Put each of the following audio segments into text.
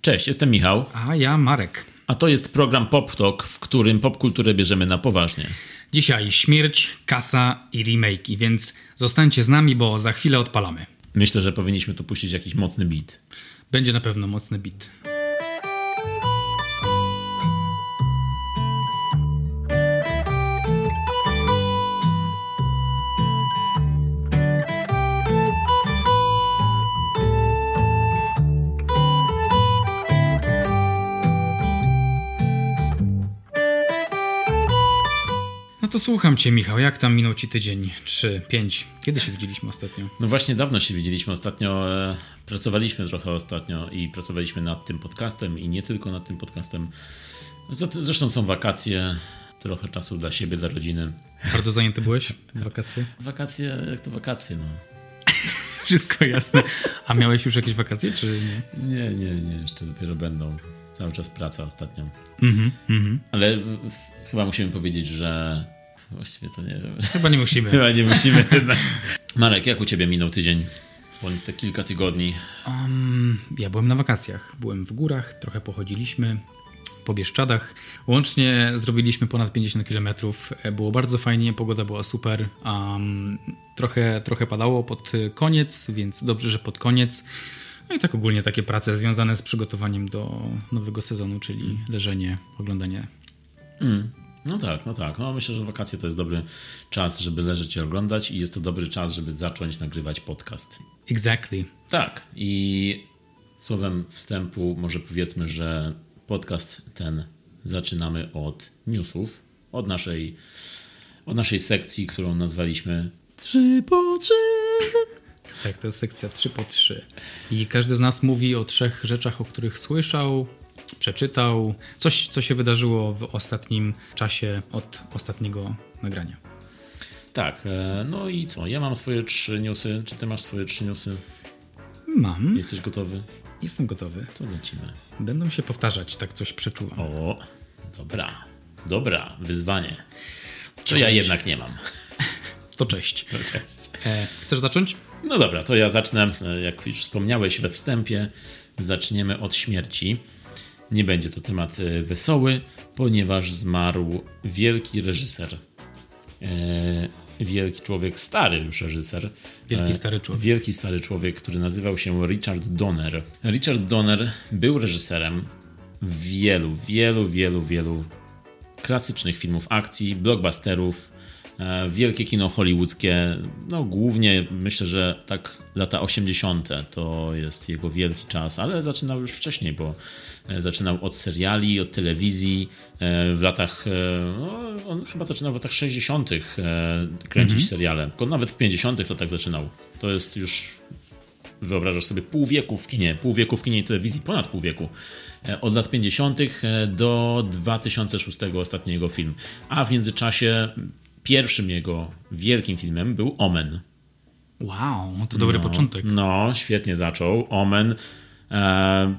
Cześć, jestem Michał, A ja Marek. a to jest program Pop Talk, w którym popkulturę bierzemy na poważnie. Dzisiaj śmierć, kasa i remake'i, więc zostańcie z nami, bo za chwilę odpalamy. Myślę, że powinniśmy tu puścić jakiś mocny beat. Będzie na pewno mocny beat. Słucham cię, Michał. Jak tam minął ci tydzień? Trzy, pięć. Kiedy się widzieliśmy ostatnio? No właśnie dawno się widzieliśmy ostatnio, e, pracowaliśmy trochę ostatnio i pracowaliśmy nad tym podcastem i nie tylko nad tym podcastem. Zresztą są wakacje, trochę czasu dla siebie, dla rodziny. Bardzo zajęty byłeś wakacje? Wakacje, jak to wakacje, no. Wszystko jasne. A miałeś już jakieś wakacje, czy nie? Nie, nie, nie, jeszcze dopiero będą. Cały czas praca ostatnio. Mhm, mhm. Ale y, chyba musimy powiedzieć, że właściwie to nie wiem. Chyba nie musimy. Chyba nie musimy. Marek, jak u ciebie minął tydzień? Bądź te kilka tygodni. Um, ja byłem na wakacjach. Byłem w górach, trochę pochodziliśmy po Bieszczadach. Łącznie zrobiliśmy ponad 50 km. Było bardzo fajnie, pogoda była super. Um, trochę, trochę padało pod koniec, więc dobrze, że pod koniec. No i tak ogólnie takie prace związane z przygotowaniem do nowego sezonu, czyli leżenie, oglądanie. Mm. No tak, no tak. No myślę, że wakacje to jest dobry czas, żeby leżeć i oglądać i jest to dobry czas, żeby zacząć nagrywać podcast. Exactly. Tak. I słowem wstępu może powiedzmy, że podcast ten zaczynamy od newsów, od naszej, od naszej sekcji, którą nazwaliśmy 3 po 3. Tak, to jest sekcja 3 po 3. I każdy z nas mówi o trzech rzeczach, o których słyszał, przeczytał, coś, co się wydarzyło w ostatnim czasie od ostatniego nagrania. Tak, e, no i co? Ja mam swoje trzy newsy. Czy ty masz swoje trzy newsy? Mam, Jesteś gotowy? jestem gotowy. To lecimy. Będą się powtarzać, tak coś przeczuwam. O, dobra, dobra, wyzwanie. To ja jednak nie mam. To cześć. No, cześć. E, chcesz zacząć? No dobra, to ja zacznę. E, Jak już wspomniałeś we wstępie, zaczniemy od śmierci. Nie będzie to temat e, wesoły, ponieważ zmarł wielki reżyser. E, wielki człowiek, stary już reżyser. Wielki E, stary człowiek. Wielki stary człowiek, który nazywał się Richard Donner. Richard Donner był reżyserem wielu, wielu, wielu, wielu klasycznych filmów akcji, blockbusterów, wielkie kino hollywoodzkie. No głównie myślę, że tak lata 80. to jest jego wielki czas, ale zaczynał już wcześniej, bo e, zaczynał od seriali, od telewizji. e, W latach, e, no, on chyba zaczynał w latach 60. e, kręcić seriale. Tylko Nawet w 50. to tak zaczynał. To jest już wyobrażasz sobie pół wieku w kinie, pół wieku w kinie i telewizji, ponad pół wieku. E, Od lat 50. e, do 2006 ostatni jego film. A w międzyczasie pierwszym jego wielkim filmem był Omen. Wow, to dobry no, początek. No, świetnie zaczął. Omen. E,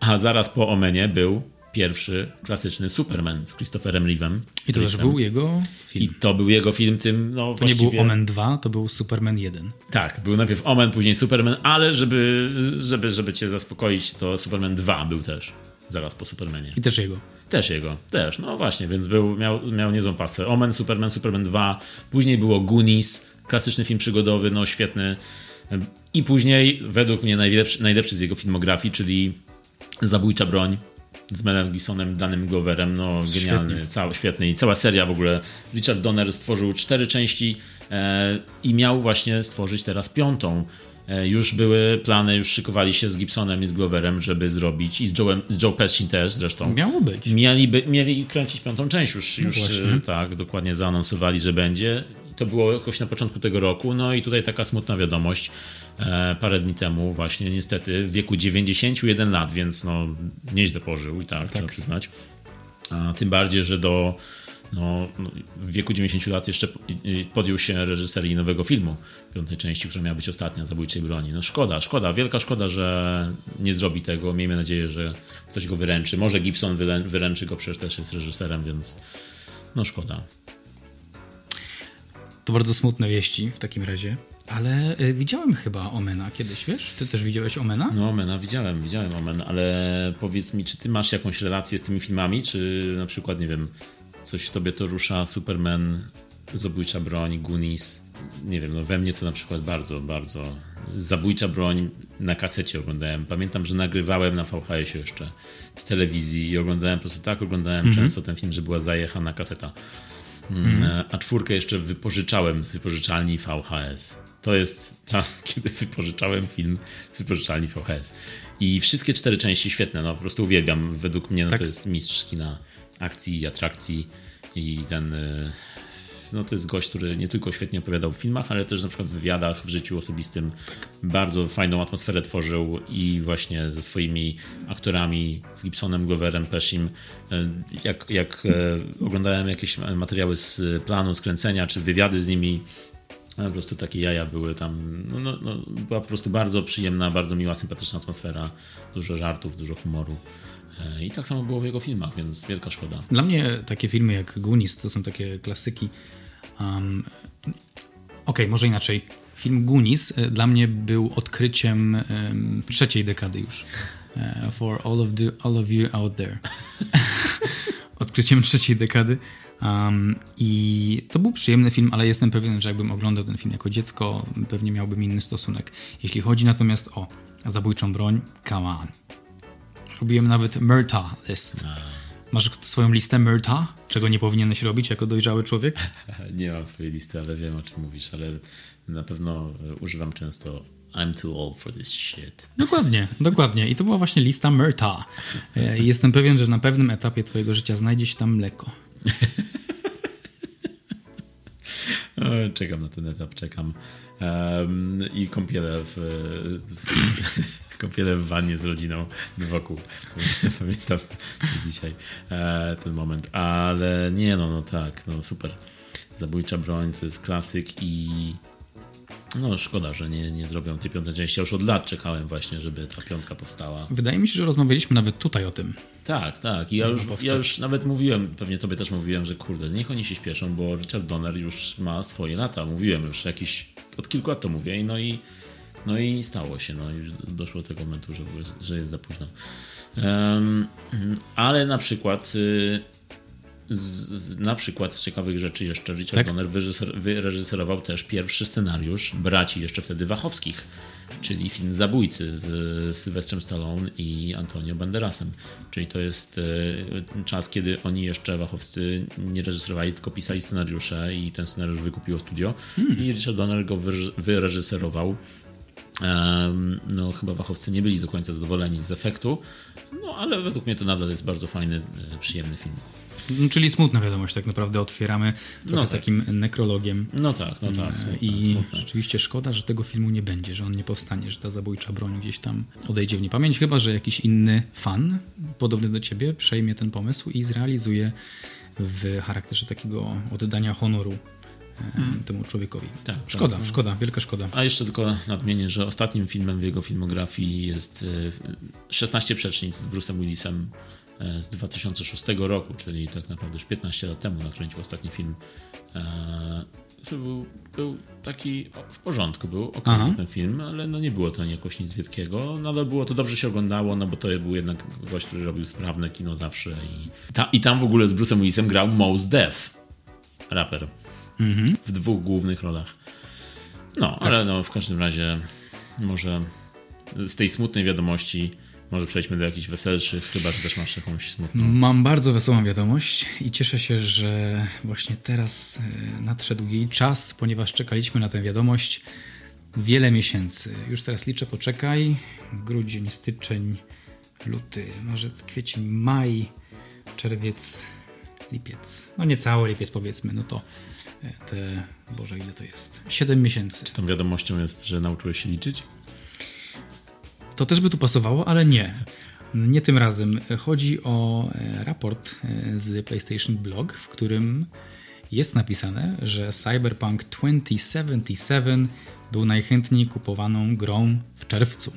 a zaraz po Omenie był pierwszy klasyczny Superman z Christopherem Reeve'em. I to też był jego film. I to był jego film tym, no To nie właściwie... był Omen 2, to był Superman 1. Tak, był najpierw Omen, później Superman, ale żeby, żeby, żeby cię zaspokoić, to Superman 2 był też zaraz po Supermanie. I też jego. Też jego, też, no właśnie, więc był, miał, miał niezłą pasę. Omen, Superman, Superman 2, później było Goonies, klasyczny film przygodowy, no świetny. I później, według mnie, najlepszy, najlepszy z jego filmografii, czyli Zabójcza broń z Melem Gibsonem, Danym Gloverem, no genialny, Świetnie. cały, świetny i cała seria w ogóle. Richard Donner stworzył cztery części e, i miał właśnie stworzyć teraz piątą. E, już były plany, już szykowali się z Gibsonem i z Gloverem, żeby zrobić i z Joe'em, z Joe Pesci też zresztą. Miało być. Mieliby, mieli kręcić piątą część już, już właśnie. e, tak, dokładnie zaanonsowali, że będzie. To było jakoś na początku tego roku. No i tutaj taka smutna wiadomość. E, parę dni temu właśnie niestety w wieku 91 lat, więc no nieźle pożył i tak, trzeba przyznać. A tym bardziej, że do no, no, w wieku 90 lat jeszcze podjął się reżyserii nowego filmu, piątej części, która miała być ostatnia, Zabójczej broni. No szkoda, szkoda, wielka szkoda, że nie zrobi tego. Miejmy nadzieję, że ktoś go wyręczy. Może Gibson wyręczy go, przecież też jest reżyserem, więc no szkoda. To bardzo smutne wieści w takim razie. Ale y, widziałem chyba Omena kiedyś, wiesz? Ty też widziałeś Omena? No, Omena widziałem, widziałem Omen, ale powiedz mi, czy ty masz jakąś relację z tymi filmami, czy na przykład, nie wiem, coś w tobie to rusza, Superman, Zabójcza Broń, Goonies, nie wiem, no we mnie to na przykład bardzo, bardzo. Zabójcza Broń na kasecie oglądałem. Pamiętam, że nagrywałem na VHS-ie jeszcze z telewizji i oglądałem, po prostu tak oglądałem często ten film, że była zajechana kaseta. Mm, A czwórkę jeszcze wypożyczałem z wypożyczalni VHS. To jest czas, kiedy wypożyczałem film z wypożyczalni VHS. I wszystkie cztery części świetne, no po prostu uwielbiam. Według mnie no, Tak. to jest mistrz kina akcji i atrakcji i ten... y, No to jest gość, który nie tylko świetnie opowiadał w filmach, ale też na przykład w wywiadach, w życiu osobistym bardzo fajną atmosferę tworzył i właśnie ze swoimi aktorami, z Gibsonem, Gloverem, Peshim. y, Jak, jak e, oglądałem jakieś materiały z planu skręcenia, czy wywiady z nimi, a po prostu takie jaja były tam. No, no, no, była po prostu bardzo przyjemna, bardzo miła, sympatyczna atmosfera, dużo żartów, dużo humoru. E, I tak samo było w jego filmach, więc wielka szkoda. Dla mnie takie filmy jak Goonies to są takie klasyki. Um, Okej, może inaczej. Film Goonies e, dla mnie był odkryciem em, trzeciej dekady już. E, for all of, the, all of you out there. odkryciem trzeciej dekady. Um, I to był przyjemny film, ale jestem pewien, że jakbym oglądał ten film jako dziecko, pewnie miałbym inny stosunek. Jeśli chodzi natomiast o zabójczą broń, come on. Robiłem nawet Murta list. Masz swoją listę Murta? Czego nie powinieneś robić jako dojrzały człowiek? Nie mam swojej listy, ale wiem o czym mówisz, ale na pewno e, używam często I'm too old for this shit. Dokładnie, dokładnie. I to była właśnie lista Murta. E, Jestem pewien, że na pewnym etapie twojego życia znajdzie się tam mleko. O, Czekam na ten etap, czekam. Em, I kąpiele w, z, kąpiele w wannie z rodziną wokół. Pamiętam dzisiaj e, ten moment. Ale nie, no, no tak, no super. Zabójcza broń to jest klasyk i no szkoda, że nie, nie zrobią tej piątej części. Ja już od lat czekałem właśnie, żeby ta piątka powstała. Wydaje mi się, że rozmawialiśmy nawet tutaj o tym. Tak, tak. I ja już, powstać. ja już nawet mówiłem, pewnie tobie też mówiłem, że kurde, niech oni się śpieszą, bo Richard Donner już ma swoje lata. Mówiłem już jakiś, od kilku lat to mówię, i no i, no i stało się. No i doszło do tego momentu, że, że jest za późno. Em, ale na przykład y, z, na przykład z ciekawych rzeczy jeszcze Richard Tak. Donner wyreżyser, wyreżyserował też pierwszy scenariusz braci jeszcze wtedy Wachowskich, czyli film Zabójcy z Sylwestrem Stallone i Antonio Banderasem. Czyli to jest e, czas, kiedy oni jeszcze Wachowscy nie reżyserowali, tylko pisali scenariusze i ten scenariusz wykupiło studio i Richard Donner go wyreż- wyreżyserował. No, chyba Wachowcy nie byli do końca zadowoleni z efektu, no ale według mnie to nadal jest bardzo fajny, e, przyjemny film. No, Czyli smutna wiadomość, tak naprawdę otwieramy No tak. takim nekrologiem. No tak, no tak. E, I rzeczywiście szkoda, że tego filmu nie będzie, że on nie powstanie, że ta zabójcza broń gdzieś tam odejdzie w niepamięć, chyba że jakiś inny fan, podobny do ciebie, przejmie ten pomysł i zrealizuje w charakterze takiego oddania honoru e, temu człowiekowi. Tak, szkoda, tak. szkoda, wielka szkoda. A jeszcze tylko nadmienię, że ostatnim filmem w jego filmografii jest e, 16 przecznic z Bruce'em Willisem e, z 2006 roku, czyli tak naprawdę już 15 lat temu nakręcił ostatni film. E, To był, był taki w porządku, był ok ten film, ale no nie było to jakoś nic wielkiego, no ale było to dobrze się oglądało, no bo to był jednak gość, który robił sprawne kino zawsze i, ta, i tam w ogóle z Bruce'em Willisem grał Mos Def, raper, w dwóch głównych rolach. No, ale no, w każdym razie może z tej smutnej wiadomości może przejdźmy do jakichś weselszych, chyba że też masz jakąś smutną. Mam bardzo wesołą wiadomość i cieszę się, że właśnie teraz e, nadszedł jej czas, ponieważ czekaliśmy na tę wiadomość wiele miesięcy. Już teraz liczę, poczekaj. Grudzień, styczeń, luty, marzec, kwiecień, maj, czerwiec, lipiec. No nie cały lipiec powiedzmy, no to te, Boże ile to jest? Siedem miesięcy. Tą wiadomością jest, że nauczyłeś się liczyć? To też by tu pasowało, ale nie. Nie tym razem. Chodzi o e, raport e, z PlayStation Blog, w którym jest napisane, że Cyberpunk 2077 był najchętniej kupowaną grą w czerwcu.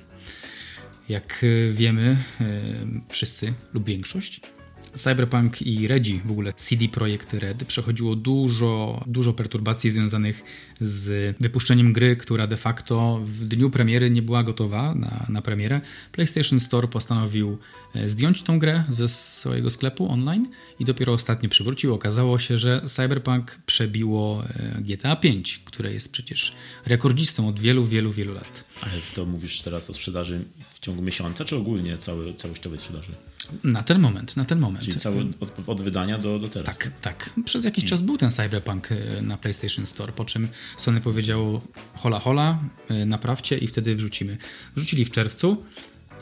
Jak e, wiemy, wszyscy lub większość, Cyberpunk i Redzi, w ogóle CD Projekt Red, przechodziło dużo, dużo perturbacji związanych z wypuszczeniem gry, która de facto w dniu premiery nie była gotowa na, na premierę. PlayStation Store postanowił e, zdjąć tą grę ze swojego sklepu online i dopiero ostatnio przywrócił. Okazało się, że Cyberpunk przebiło e, GTA V, które jest przecież rekordzistą od wielu, wielu, wielu lat. Ale to mówisz teraz o sprzedaży w ciągu miesiąca, czy ogólnie cały, całościowej sprzedaży? Na ten moment, na ten moment. Czyli cały od, od wydania do, do teraz. Tak, tak. Przez jakiś czas był ten Cyberpunk e, na PlayStation Store, po czym Sony powiedziało hola hola, e, naprawcie i wtedy wrzucimy. Wrzucili w czerwcu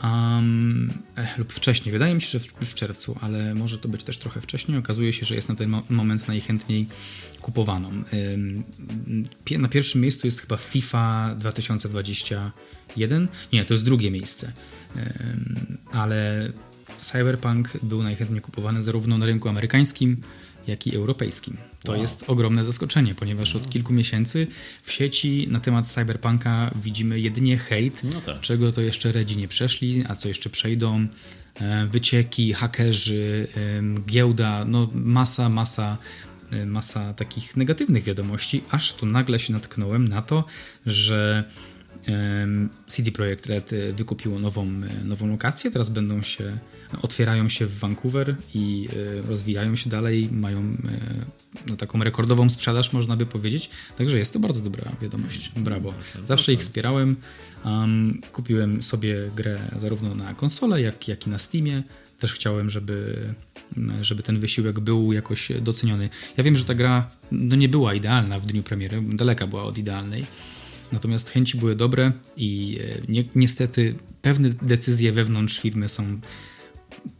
um, lub wcześniej, wydaje mi się, że w, w, czerwcu, ale może to być też trochę wcześniej. Okazuje się, że jest na ten mo moment najchętniej kupowaną. Um, na pierwszym miejscu jest chyba FIFA 2021. Nie, to jest drugie miejsce. Um, ale Cyberpunk był najchętniej kupowany zarówno na rynku amerykańskim, jak i europejskim. To wow. jest ogromne zaskoczenie, ponieważ od kilku miesięcy w sieci na temat Cyberpunka widzimy jedynie hejt, no tak. czego to jeszcze Redzi nie przeszli, a co jeszcze przejdą. E, wycieki, hakerzy, giełda, no masa, masa e, masa takich negatywnych wiadomości, aż tu nagle się natknąłem na to, że CD Projekt Red e, wykupiło nową, e, nową lokację. Teraz będą się, otwierają się w Vancouver i e, rozwijają się dalej. Mają no, taką rekordową sprzedaż, można by powiedzieć. Także jest to bardzo dobra wiadomość. Brawo. Zawsze ich wspierałem. Um, kupiłem sobie grę zarówno na konsolę, jak, jak i na Steamie. Też chciałem, żeby, żeby ten wysiłek był jakoś doceniony. Ja wiem, że ta gra no, nie była idealna w dniu premiery, daleka była od idealnej Natomiast chęci były dobre i e, ni niestety pewne decyzje wewnątrz firmy są,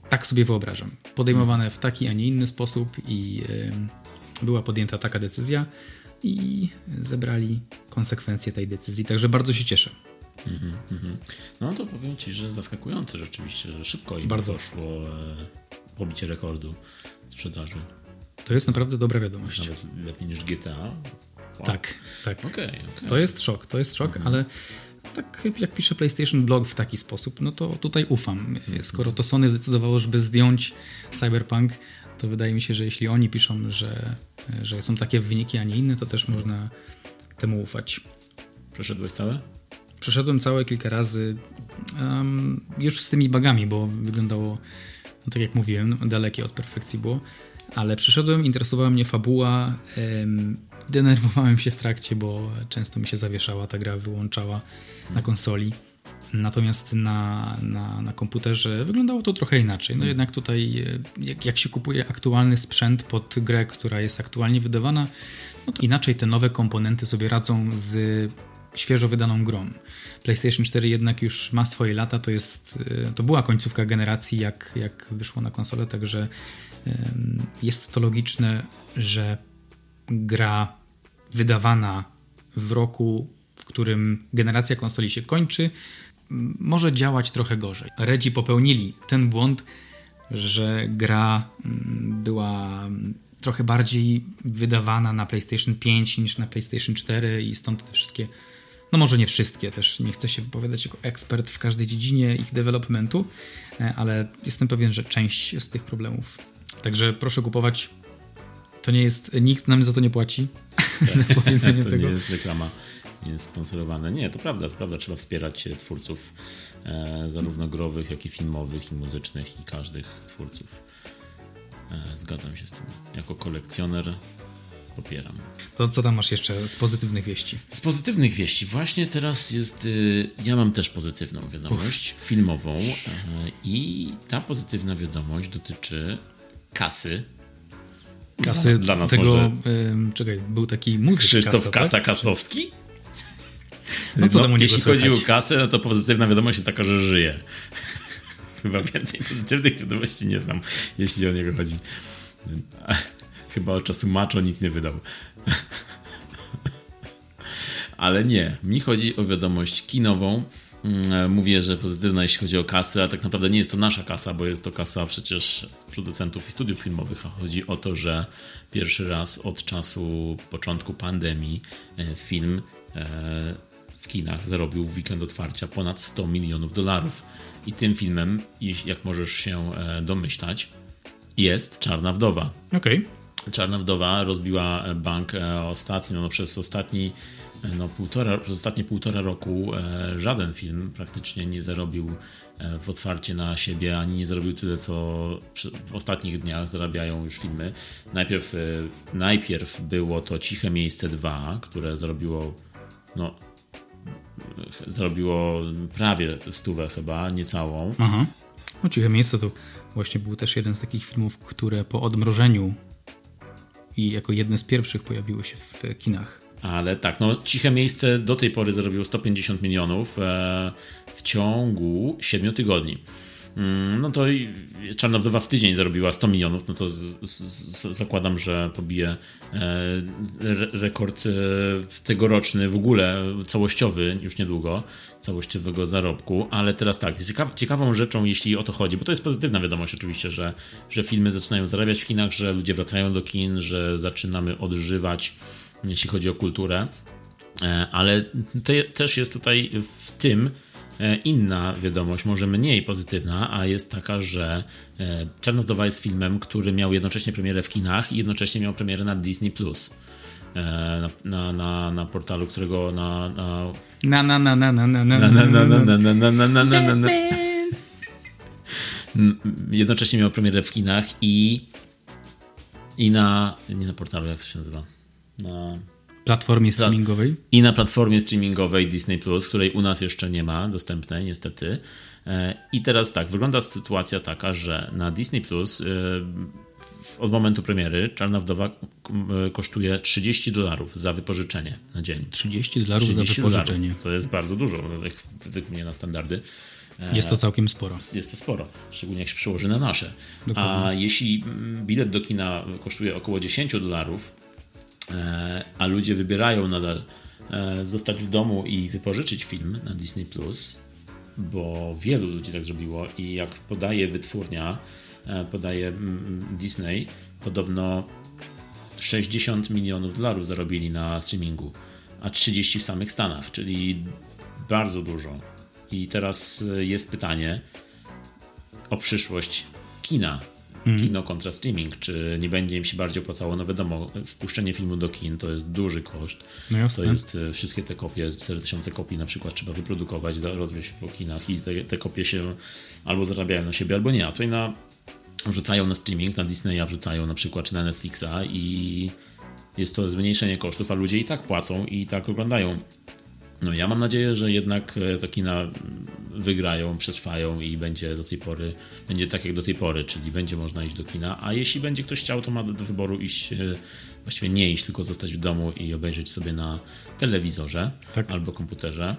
tak sobie wyobrażam, podejmowane w taki, a nie inny sposób i y, była podjęta taka decyzja i zebrali konsekwencje tej decyzji. Także bardzo się cieszę. Mm -hmm. No to powiem Ci, że zaskakujące rzeczywiście, że szybko im bardzo szło e, pobicie rekordu sprzedaży. To jest naprawdę dobra wiadomość. Nawet lepiej niż GTA, tak, tak. Okay, okay. To jest szok, to jest szok, mhm. ale tak jak pisze PlayStation Blog w taki sposób, no to tutaj ufam. Skoro to Sony zdecydowało, żeby zdjąć Cyberpunk, to wydaje mi się, że jeśli oni piszą, że, że są takie wyniki, a nie inne, to też można temu ufać. Przeszedłeś całe? Przeszedłem całe kilka razy. Um, już z tymi bagami, bo wyglądało, no tak jak mówiłem, dalekie od perfekcji było. Ale przyszedłem, interesowała mnie fabuła. Denerwowałem się w trakcie, bo często mi się zawieszała ta gra, wyłączała na konsoli. Natomiast na, na, na komputerze wyglądało to trochę inaczej. No jednak tutaj, e, jak, jak się kupuje aktualny sprzęt pod grę, która jest aktualnie wydawana, no to inaczej te nowe komponenty sobie radzą z świeżo wydaną grą. PlayStation 4 jednak już ma swoje lata, to jest, e, to była końcówka generacji, jak, jak wyszło na konsolę, także jest to logiczne, że gra wydawana w roku, w którym generacja konsoli się kończy, może działać trochę gorzej. Redzi popełnili ten błąd, że gra była trochę bardziej wydawana na PlayStation 5 niż na PlayStation 4 i stąd te wszystkie, no może nie wszystkie, też nie chcę się wypowiadać jako ekspert w każdej dziedzinie ich developmentu, e, ale jestem pewien, że część z tych problemów. Także proszę kupować to nie jest, nikt nam za to nie płaci. za powiedzenie to tego. nie jest reklama, jest sponsorowane. Nie, to prawda, to prawda. Trzeba wspierać twórców e, zarówno growych, jak i filmowych, i muzycznych, i każdych twórców. E, zgadzam się z tym. Jako kolekcjoner popieram. To co tam masz jeszcze z pozytywnych wieści? Z pozytywnych wieści. Właśnie teraz jest. Y, ja mam też pozytywną wiadomość Uf. filmową. E, I ta pozytywna wiadomość dotyczy kasy kasy dla nas tego, może. czekaj, był taki muzyk Krzysztof Kasa, Kasa tak? Kasowski? No co no, tam Jeśli chodzi o kasę, no to pozytywna wiadomość jest taka, że żyje. Chyba więcej pozytywnych wiadomości nie znam, jeśli o niego chodzi. Chyba od czasu Macho nic nie wydał. Ale nie, mi chodzi o wiadomość kinową, mówię, że pozytywna jeśli chodzi o kasę, a tak naprawdę nie jest to nasza kasa, bo jest to kasa przecież producentów i studiów filmowych, a chodzi o to, że pierwszy raz od czasu początku pandemii e, film e, w kinach zarobił w weekend otwarcia ponad 100 milionów dolarów. I tym filmem, jak możesz się e, domyślać, jest Czarna Wdowa. Okej. Czarna Wdowa rozbiła bank e, ostatnio, no przez ostatni e, no, półtora, przez ostatnie półtora roku e, żaden film praktycznie nie zarobił e, w otwarcie na siebie, ani nie zarobił tyle, co w ostatnich dniach zarabiają już filmy. Najpierw, e, najpierw było to Ciche Miejsce 2, które zarobiło no, zarobiło prawie stówę chyba, niecałą. Aha. No, Ciche Miejsce to właśnie był też jeden z takich filmów, które po odmrożeniu i jako jedne z pierwszych pojawiły się w kinach. Ale tak, no Ciche Miejsce do tej pory zarobiło 150 milionów e, w ciągu 7 tygodni. Mm, No to Czarna Wdowa w tydzień zarobiła 100 milionów, no to z, z, z, zakładam, że pobije e, re, rekord e, tegoroczny w ogóle, całościowy, już niedługo, całościowego zarobku, ale teraz tak, ciekaw, ciekawą rzeczą, jeśli o to chodzi, bo to jest pozytywna wiadomość oczywiście, że, że filmy zaczynają zarabiać w kinach, że ludzie wracają do kin, że zaczynamy odżywać, jeśli chodzi o kulturę, E, ale te, też jest tutaj w tym e, inna wiadomość, może mniej pozytywna, a jest taka, że e, Czarna Wdowa jest filmem, który miał jednocześnie premierę w kinach i jednocześnie miał premierę na Disney+. Plus. Na, na, na, na portalu, którego na, na Na, na, na, na, na, na, na, na, na, na, na, na, na, na, na, na, na, na. Mm, Jednocześnie miał premierę w kinach i i na nie na portalu, jak to się nazywa? Na Platformie streamingowej. i na platformie streamingowej Disney Plus, której u nas jeszcze nie ma dostępnej, niestety. E, I teraz tak, wygląda sytuacja taka, że na Disney Plus e, od momentu premiery Czarna Wdowa e, kosztuje 30 dolarów za wypożyczenie na dzień. 30 dolarów za 30 wypożyczenie. co jest bardzo dużo, według, według mnie na standardy. Jest to całkiem sporo. Jest to sporo, szczególnie jak się przełoży na nasze. A Dokładnie. jeśli mm, bilet do kina kosztuje około 10 dolarów, a ludzie wybierają nadal e, zostać w domu i wypożyczyć film na Disney Plus, bo wielu ludzi tak zrobiło i jak podaje wytwórnia, e, podaje mm, Disney, podobno 60 milionów dolarów zarobili na streamingu, a 30 w samych Stanach, czyli bardzo dużo. I teraz e, jest pytanie o przyszłość kina. Kino kontra streaming. Czy nie będzie im się bardziej opłacało? No wiadomo, wpuszczenie filmu do kin to jest duży koszt. No jasne. To jest e, wszystkie te kopie, 4000 kopii na przykład trzeba wyprodukować, rozwieźć po kinach i te, te kopie się albo zarabiają na siebie, albo nie. A tutaj na, wrzucają na streaming, na Disneya wrzucają na przykład, czy na Netflixa i jest to zmniejszenie kosztów, a ludzie i tak płacą i tak oglądają. No ja mam nadzieję, że jednak e, te kina wygrają, przetrwają i będzie do tej pory, będzie tak jak do tej pory, czyli będzie można iść do kina, a jeśli będzie ktoś chciał, to ma do, do wyboru iść, e, właściwie nie iść, tylko zostać w domu i obejrzeć sobie na telewizorze Tak. albo komputerze.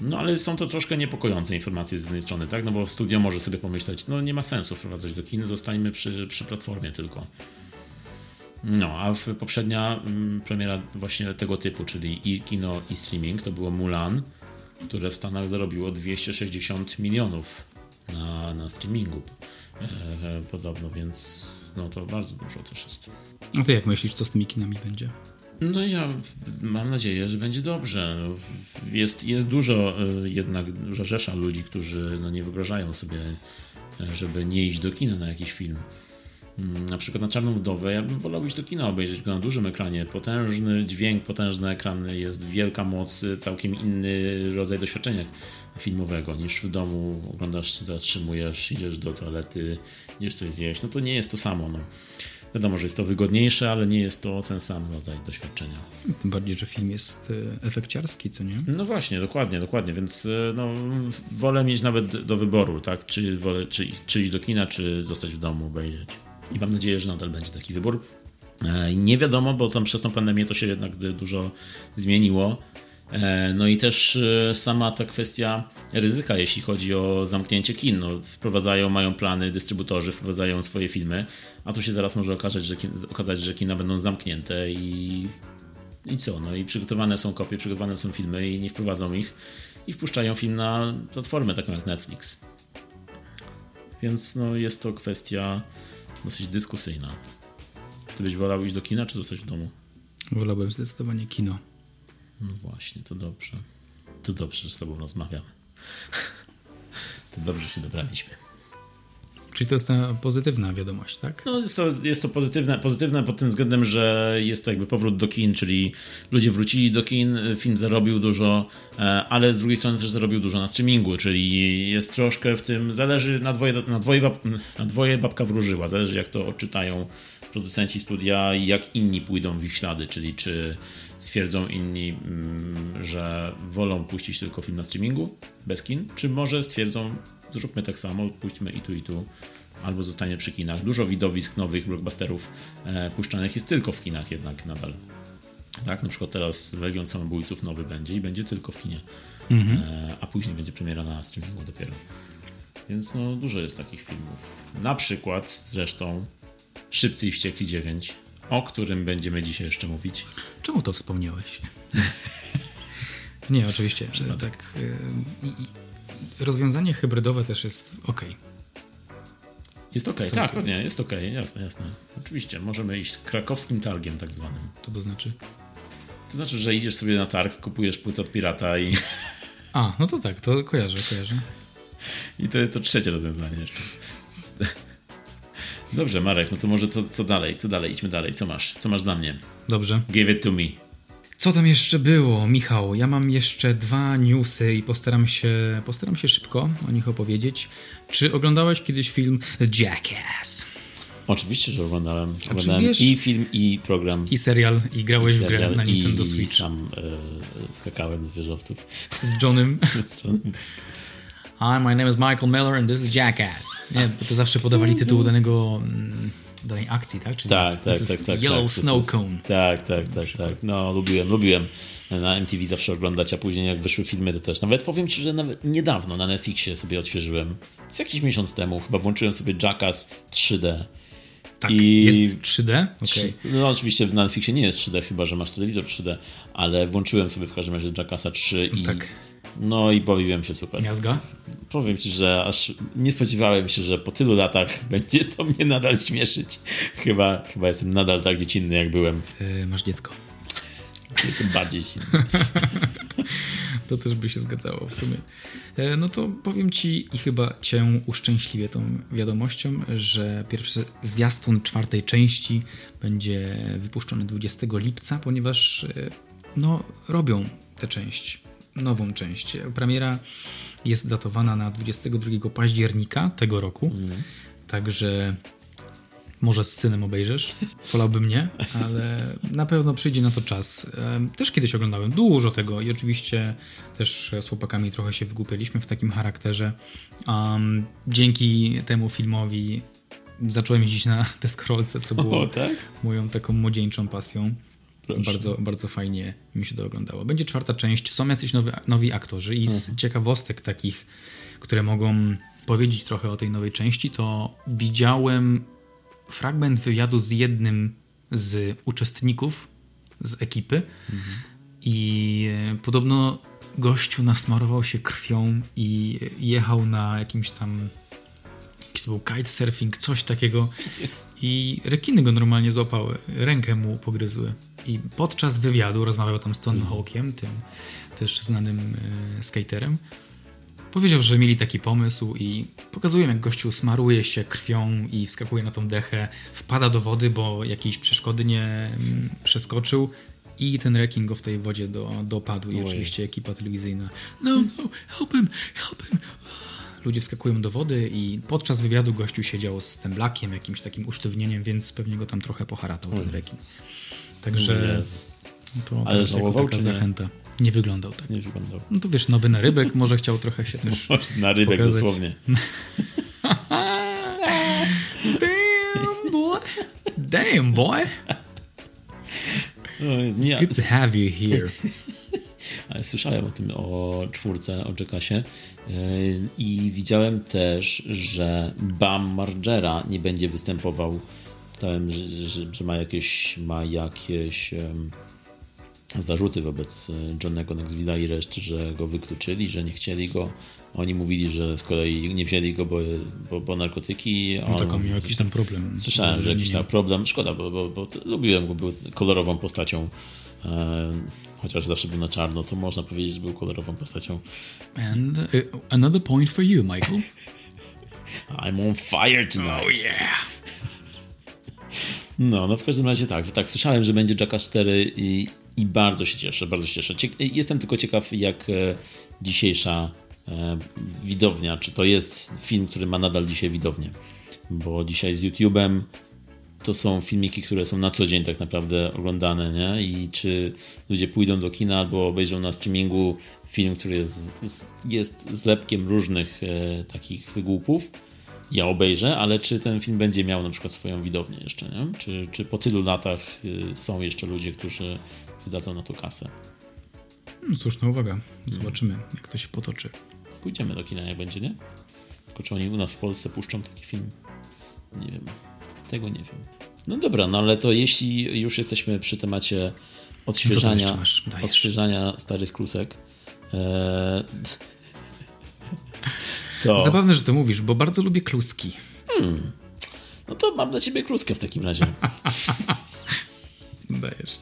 No ale są to troszkę niepokojące informacje z jednej strony, tak? No bo studio może sobie pomyśleć, no nie ma sensu wprowadzać do kin, zostańmy przy, przy platformie tylko. No, a w poprzednia mm, premiera właśnie tego typu, czyli i kino, i streaming, to było Mulan, które w Stanach zarobiło 260 milionów na, na streamingu e, e, podobno, więc no to bardzo dużo też jest. No to jak myślisz, co z tymi kinami będzie? No ja mam nadzieję, że będzie dobrze. Jest, jest dużo e, jednak, duża rzesza ludzi, którzy no, nie wyobrażają sobie, żeby nie iść do kina na jakiś film. Mm, Na przykład na Czarną Wdowę, ja bym wolał iść do kina, obejrzeć go na dużym ekranie. Potężny dźwięk, potężny ekran, jest wielka moc, całkiem inny rodzaj doświadczenia filmowego niż w domu. Oglądasz, zatrzymujesz, idziesz do toalety, idziesz coś zjeść. No to nie jest to samo. No. Wiadomo, że jest to wygodniejsze, ale nie jest to ten sam rodzaj doświadczenia. Tym bardziej, że film jest e, efekciarski, co nie? No właśnie, dokładnie, dokładnie, więc e, no, wolę mieć nawet do wyboru, tak, czy, wolę, czy, czy iść do kina, czy zostać w domu, obejrzeć. I mam nadzieję, że nadal będzie taki wybór. E, Nie wiadomo, bo tam przez tą pandemię to się jednak dużo zmieniło. E, No i też e, sama ta kwestia ryzyka, jeśli chodzi o zamknięcie kin. No, wprowadzają, mają plany, dystrybutorzy wprowadzają swoje filmy, a tu się zaraz może okazać, że, okazać, że kina będą zamknięte i i co? No i przygotowane są kopie, przygotowane są filmy i nie wprowadzą ich i wpuszczają film na platformę taką jak Netflix. Więc no jest to kwestia dosyć dyskusyjna. Ty byś wolał iść do kina, czy zostać w domu? Wolałbym zdecydowanie kino. No właśnie, to dobrze. To dobrze, że z tobą rozmawiam. To dobrze się dobraliśmy. Czyli to jest ta pozytywna wiadomość, tak? No, jest to, jest to pozytywne, pozytywne pod tym względem, że jest to jakby powrót do kin, czyli ludzie wrócili do kin, film zarobił dużo, e, ale z drugiej strony też zarobił dużo na streamingu, czyli jest troszkę w tym, zależy, na dwoje, na dwoje, na dwoje babka wróżyła, zależy jak to odczytają producenci studia i jak inni pójdą w ich ślady, czyli czy stwierdzą inni, mm, że wolą puścić tylko film na streamingu bez kin, czy może stwierdzą, zróbmy tak samo, puśćmy i tu, i tu, albo zostanie przy kinach. Dużo widowisk nowych blockbusterów e, puszczanych jest tylko w kinach jednak nadal. Tak, na przykład teraz Legion Samobójców nowy będzie i będzie tylko w kinie, mhm. e, a później będzie premiera na streamingu dopiero. Więc no, dużo jest takich filmów. Na przykład zresztą Szybcy i Wściekli 9, o którym będziemy dzisiaj jeszcze mówić. Czemu to wspomniałeś? Nie, oczywiście. Tak. Y, rozwiązanie hybrydowe też jest ok. Jest ok, Co tak, pewnie, jest ok, jasne, jasne. Oczywiście, możemy iść krakowskim targiem tak zwanym. Co to znaczy? To znaczy, że idziesz sobie na targ, kupujesz płytę od pirata i... A, no to tak, to kojarzę, kojarzę. I to jest to trzecie rozwiązanie jeszcze. Dobrze, Marek, no to może co, co dalej? Co dalej? Idźmy dalej. Co masz? Co masz dla mnie? Dobrze. Give it to me. Co tam jeszcze było, Michał? Ja mam jeszcze dwa newsy i postaram się, postaram się szybko o nich opowiedzieć. Czy oglądałeś kiedyś film Jackass? Oczywiście, że oglądałem. Oglądałem wiesz, i film, i program. I serial, i grałeś i serial, w grę na Nintendo i Switch. I sam e, skakałem z wieżowców. Z Johnem. z Johnem. Hi, my name is Michael Miller and this is Jackass. Nie, bo to zawsze podawali tytuł danego mm, danej akcji, tak? Czyli tak, tak, tak, tak. Yellow tak, Snow jest, Cone. Tak, tak, tak, tak. No, lubiłem, lubiłem na MTV zawsze oglądać, a później jak wyszły filmy to też. Nawet powiem Ci, że nawet niedawno na Netflixie sobie odświeżyłem. Z jakiś miesiąc temu chyba włączyłem sobie Jackass 3D. Tak, I jest 3D? Okay. No oczywiście w Netflixie nie jest 3D, chyba że masz telewizor 3D, ale włączyłem sobie w każdym razie Jackassa 3 i tak. No i bawiłem się super. Miazga? Powiem ci, że aż nie spodziewałem się, że po tylu latach będzie to mnie nadal śmieszyć. Chyba, chyba jestem nadal tak dziecinny, jak byłem. Yy, masz dziecko. Jestem bardziej silny. to też by się zgadzało w sumie. E, no to powiem ci i chyba cię uszczęśliwię tą wiadomością, że pierwszy zwiastun czwartej części będzie wypuszczony 20 lipca, ponieważ e, no, robią tę część nową część. Premiera jest datowana na 22 października tego roku, mm. także może z synem obejrzysz. Wolałbym nie, ale na pewno przyjdzie na to czas. Też kiedyś oglądałem dużo tego i oczywiście też z chłopakami trochę się wygłupialiśmy w takim charakterze. Um, dzięki temu filmowi zacząłem jeździć na deskorolce, co było o, tak? moją taką młodzieńczą pasją. Bardzo, bardzo fajnie mi się to oglądało. Będzie czwarta część, są jacyś nowi, nowi aktorzy i z mhm. ciekawostek takich, które mogą powiedzieć trochę o tej nowej części, to widziałem fragment wywiadu z jednym z uczestników z ekipy mhm. i e, podobno gościu nasmarował się krwią i jechał na jakimś tam jakiś to był kitesurfing, coś takiego i rekiny go normalnie złapały, rękę mu pogryzły. I podczas wywiadu rozmawiał tam z Tony Hawkiem, tym też znanym e, skaterem. Powiedział, że mieli taki pomysł i pokazują, jak gościu smaruje się krwią i wskakuje na tą dechę, wpada do wody, bo jakiejś przeszkody nie mm, przeskoczył i ten rekin go w tej wodzie do, dopadł. I oczywiście ekipa telewizyjna no, no, help him, help him. Ludzie wskakują do wody i podczas wywiadu gościu siedział z temblakiem, jakimś takim usztywnieniem, więc pewnie go tam trochę poharatał ten rekin. Także to Ale żałował, taka zachęta. Nie wyglądał tak. Nie wyglądał. No to wiesz, nowy narybek, może chciał trochę się też Na rybek pokazać. dosłownie. Damn boy. Damn boy. No, nie, It's good to have you here. Ale słyszałem o tym, o czwórce, o Jackasie e, i widziałem też, że Bam Margera nie będzie występował Czytałem, że, że, że, ma jakieś, ma jakieś um, zarzuty wobec e, Johnego Knoxville'a i reszty, że go wykluczyli, że nie chcieli go. Oni mówili, że z kolei nie wzięli go, bo, bo, bo narkotyki. No tak, on miał jakiś tam problem. Słyszałem, że jakiś tam problem. Szkoda, bo, bo, bo lubiłem go, był kolorową postacią. E, chociaż zawsze był na czarno, to można powiedzieć, że był kolorową postacią. And uh, another point for you, Michael. I'm on fire tonight. Oh yeah! No, no w każdym razie tak, tak, słyszałem, że będzie Jackass 4 i, i bardzo się cieszę, bardzo się cieszę. Cie jestem tylko ciekaw, jak e, dzisiejsza e, widownia, czy to jest film, który ma nadal dzisiaj widownię, bo dzisiaj z YouTube'em to są filmiki, które są na co dzień tak naprawdę oglądane, nie? I czy ludzie pójdą do kina albo obejrzą na streamingu film, który jest, jest zlepkiem różnych e, takich wygłupów, ja obejrzę, ale czy ten film będzie miał na przykład swoją widownię jeszcze, nie? Czy, czy po tylu latach y, są jeszcze ludzie, którzy wydadzą na to kasę? No słuszna uwaga. Zobaczymy, jak to się potoczy. Pójdziemy do kina, jak będzie, nie? Tylko czy oni u nas w Polsce puszczą taki film? Nie wiem. Tego nie wiem. No dobra, no ale to jeśli już jesteśmy przy temacie odświeżania, odświeżania starych klusek, e, to... Zabawne, że to mówisz, bo bardzo lubię kluski. Hmm. No to mam dla ciebie kluskę w takim razie. Dajesz.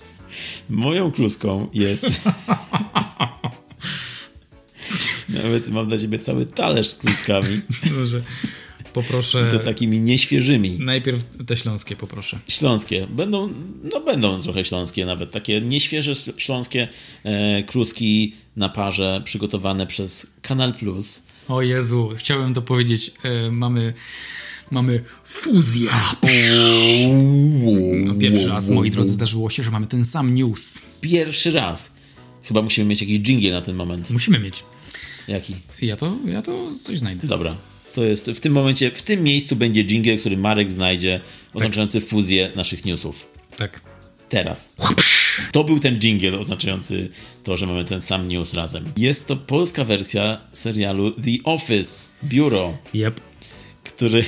Moją kluską jest... Nawet mam dla ciebie cały talerz z kluskami. Może poproszę. To takimi nieświeżymi. Najpierw te śląskie poproszę. Śląskie. Będą, no będą trochę śląskie nawet. Takie nieświeże śląskie e, kluski na parze przygotowane przez Kanal Plus. O Jezu, chciałem to powiedzieć. E, mamy mamy fuzję. No, pierwszy raz, moi drodzy, zdarzyło się, że mamy ten sam news. Pierwszy raz. Chyba musimy mieć jakiś jingle na ten moment. Musimy mieć. Jaki? Ja to, ja to coś znajdę. Dobra. To jest w tym momencie, w tym miejscu będzie jingle, który Marek znajdzie, oznaczający tak. fuzję naszych newsów. Tak. Teraz. To był ten jingle oznaczający to, że mamy ten sam news razem. Jest to polska wersja serialu The Office, Biuro. Yep. Który,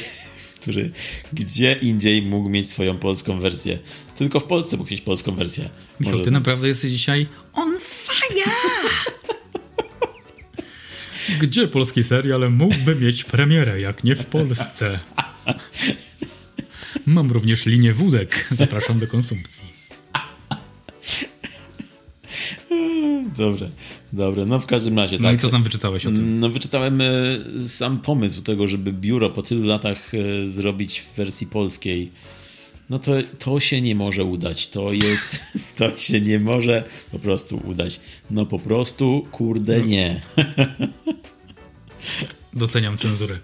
który gdzie indziej mógł mieć swoją polską wersję. Tylko w Polsce mógł mieć polską wersję. Michał, Może... ty naprawdę jesteś dzisiaj on fire! Gdzie polski serial mógłby mieć premierę, jak nie w Polsce? Mam również linię wódek. Zapraszam do konsumpcji. Dobre, dobre. No w każdym razie tak. No i co tam wyczytałeś o tym? No wyczytałem e, sam pomysł tego, żeby biuro po tylu latach e, zrobić w wersji polskiej. No to, to się nie może udać. To jest, to się nie może po prostu udać. No po prostu, kurde, no. nie. Doceniam cenzurę.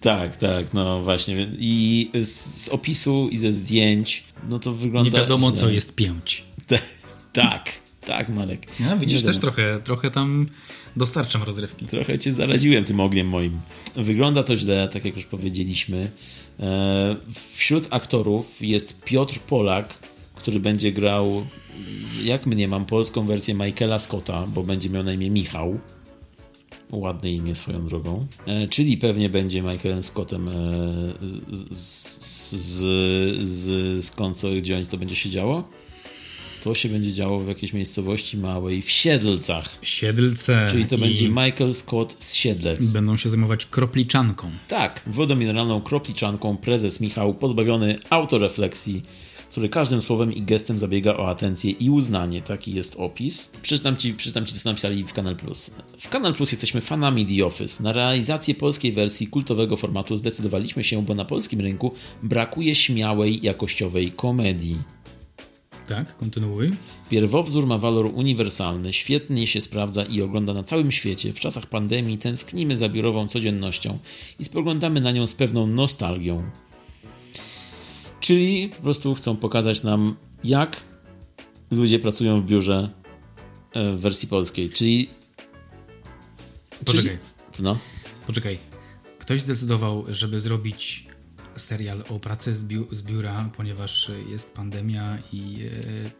Tak, tak, no właśnie. I z, z opisu i ze zdjęć, no to wygląda. Nie wiadomo, źle. co jest pięć. tak, tak, Marek. No, widzisz, też trochę, trochę tam dostarczam rozrywki. Trochę cię zaraziłem tym ogniem moim. Wygląda to źle, tak jak już powiedzieliśmy. E, wśród aktorów jest Piotr Polak, który będzie grał, jak mnie mam, polską wersję Michaela Scotta, bo będzie miał na imię Michał. Ładne imię swoją drogą. E, czyli pewnie będzie Michaelem Scottem e, z, z, z, z, skąd, gdzie oni to będzie się działo? To się będzie działo w jakiejś miejscowości małej w Siedlcach. Siedlce. Czyli to będzie Michael Scott z Siedlec. Będą się zajmować kropliczanką. Tak, wodą mineralną kropliczanką prezes Michał pozbawiony autorefleksji który każdym słowem i gestem zabiega o atencję i uznanie. Taki jest opis. Przeczytam ci, przeczytam ci co napisali w Kanal Plus. W Kanal Plus jesteśmy fanami The Office. Na realizację polskiej wersji kultowego formatu zdecydowaliśmy się, bo na polskim rynku brakuje śmiałej, jakościowej komedii. Tak, kontynuuj. Pierwowzór ma walor uniwersalny, świetnie się sprawdza i ogląda na całym świecie. W czasach pandemii tęsknimy za biurową codziennością i spoglądamy na nią z pewną nostalgią. Czyli po prostu chcą pokazać nam, jak ludzie pracują w biurze e, w wersji polskiej. Czyli. Poczekaj. Czyli, no. Poczekaj. Ktoś zdecydował, żeby zrobić serial o pracy z, biu z biura, ponieważ jest pandemia i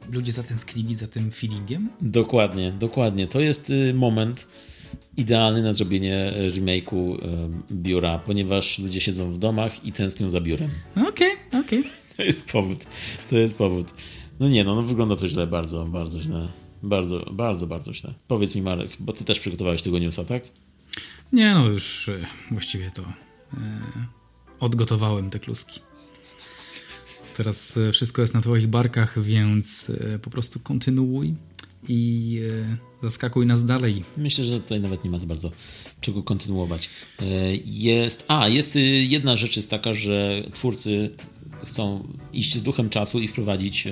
e, ludzie zatęsknili za tym feelingiem? Dokładnie, dokładnie. To jest y, moment idealny na zrobienie remake'u y, biura, ponieważ ludzie siedzą w domach i tęsknią za biurem. Okej, okay, okej. Okay. To jest powód. To jest powód. No nie, no, no wygląda to źle, bardzo, bardzo źle. Bardzo, bardzo, bardzo źle. Powiedz mi Marek, bo ty też przygotowałeś tego newsa, tak? Nie, no już y, właściwie to... Yy odgotowałem te kluski. Teraz e, wszystko jest na Twoich barkach, więc e, po prostu kontynuuj i e, zaskakuj nas dalej. Myślę, że tutaj nawet nie ma za bardzo czego kontynuować. Jest, a, jest y, jedna rzecz jest taka, że twórcy chcą iść z duchem czasu i wprowadzić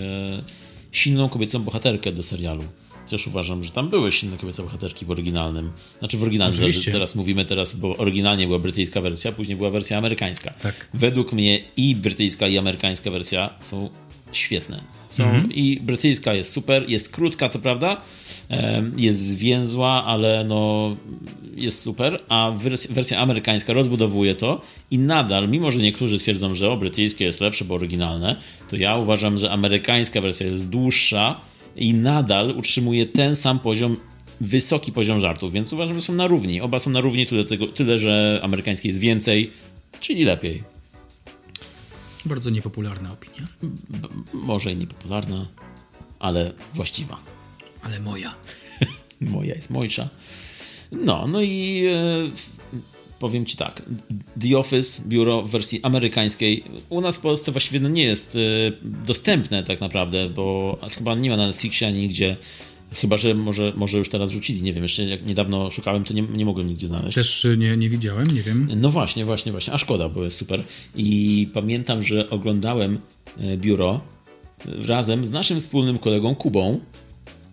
silną kobiecą bohaterkę do serialu. Chociaż uważam, że tam były silne kobiece bohaterki w oryginalnym. Znaczy w oryginalnym, Oczywiście. teraz mówimy teraz, bo oryginalnie była brytyjska wersja, później była wersja amerykańska. Tak. Według mnie i brytyjska i amerykańska wersja są świetne. Są, I brytyjska jest super, jest krótka co prawda, jest zwięzła, ale no jest super, a wers- wersja amerykańska rozbudowuje to i nadal, mimo że niektórzy twierdzą, że o brytyjskie jest lepsze, bo oryginalne, to ja uważam, że amerykańska wersja jest dłuższa i nadal utrzymuje ten sam poziom wysoki poziom żartów, więc uważam, że są na równi. Oba są na równi, tyle, tego, tyle że amerykańskie jest więcej, czyli lepiej. Bardzo niepopularna opinia, B- może i niepopularna, ale właściwa. ale moja. Moja jest mojsza. No, no i e, powiem ci tak. The Office, biuro w wersji amerykańskiej, u nas w Polsce właściwie no nie jest e, dostępne tak naprawdę, bo chyba nie ma na Netflixie ani nigdzie. Chyba, że może, może już teraz wrzucili, nie wiem, jeszcze jak niedawno szukałem, to nie, nie mogłem nigdzie znaleźć. Też y, nie, nie widziałem, nie wiem. No właśnie, właśnie, właśnie. A szkoda, bo jest super. I pamiętam, że oglądałem e, biuro razem z naszym wspólnym kolegą Kubą.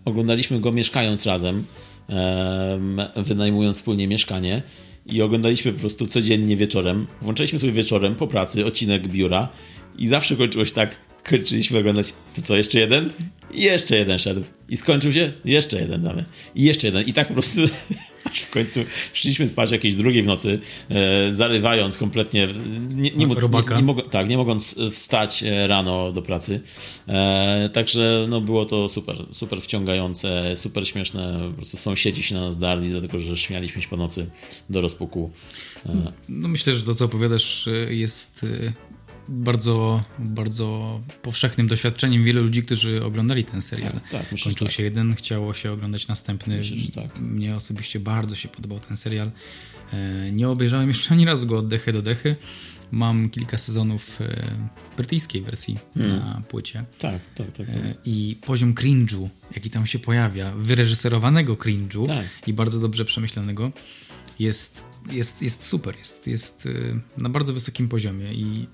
Oglądaliśmy go mieszkając razem, em, wynajmując wspólnie mieszkanie. I oglądaliśmy po prostu codziennie wieczorem. Włączaliśmy sobie wieczorem po pracy odcinek biura i zawsze kończyło się tak, kończyliśmy oglądać, to co, jeszcze jeden? I jeszcze jeden szedł. I skończył się, jeszcze jeden damy. I jeszcze jeden. I tak po prostu aż w końcu szliśmy spać jakieś drugiej w nocy, e, zarywając kompletnie, nie, nie, móc, nie, nie, mog, tak, nie mogąc wstać e, rano do pracy. E, także no, było to super, super wciągające, super śmieszne. Po prostu sąsiedzi się na nas darli, dlatego że śmialiśmy się po nocy do rozpuku. E, No myślę, że to, co opowiadasz, y, jest bardzo, bardzo powszechnym doświadczeniem wielu ludzi, którzy oglądali ten serial. Tak, tak, myślę, Kończył tak. się jeden, chciało się oglądać następny. Myślę, tak. Mnie osobiście bardzo się podobał ten serial. E, Nie obejrzałem jeszcze ani razu go od dechy do dechy. Mam kilka sezonów e, brytyjskiej wersji Hmm. na płycie. tak, tak, tak. E, I poziom cringe'u, jaki tam się pojawia, wyreżyserowanego cringe'u Tak. i bardzo dobrze przemyślanego, jest, jest, jest super. Jest, jest na bardzo wysokim poziomie i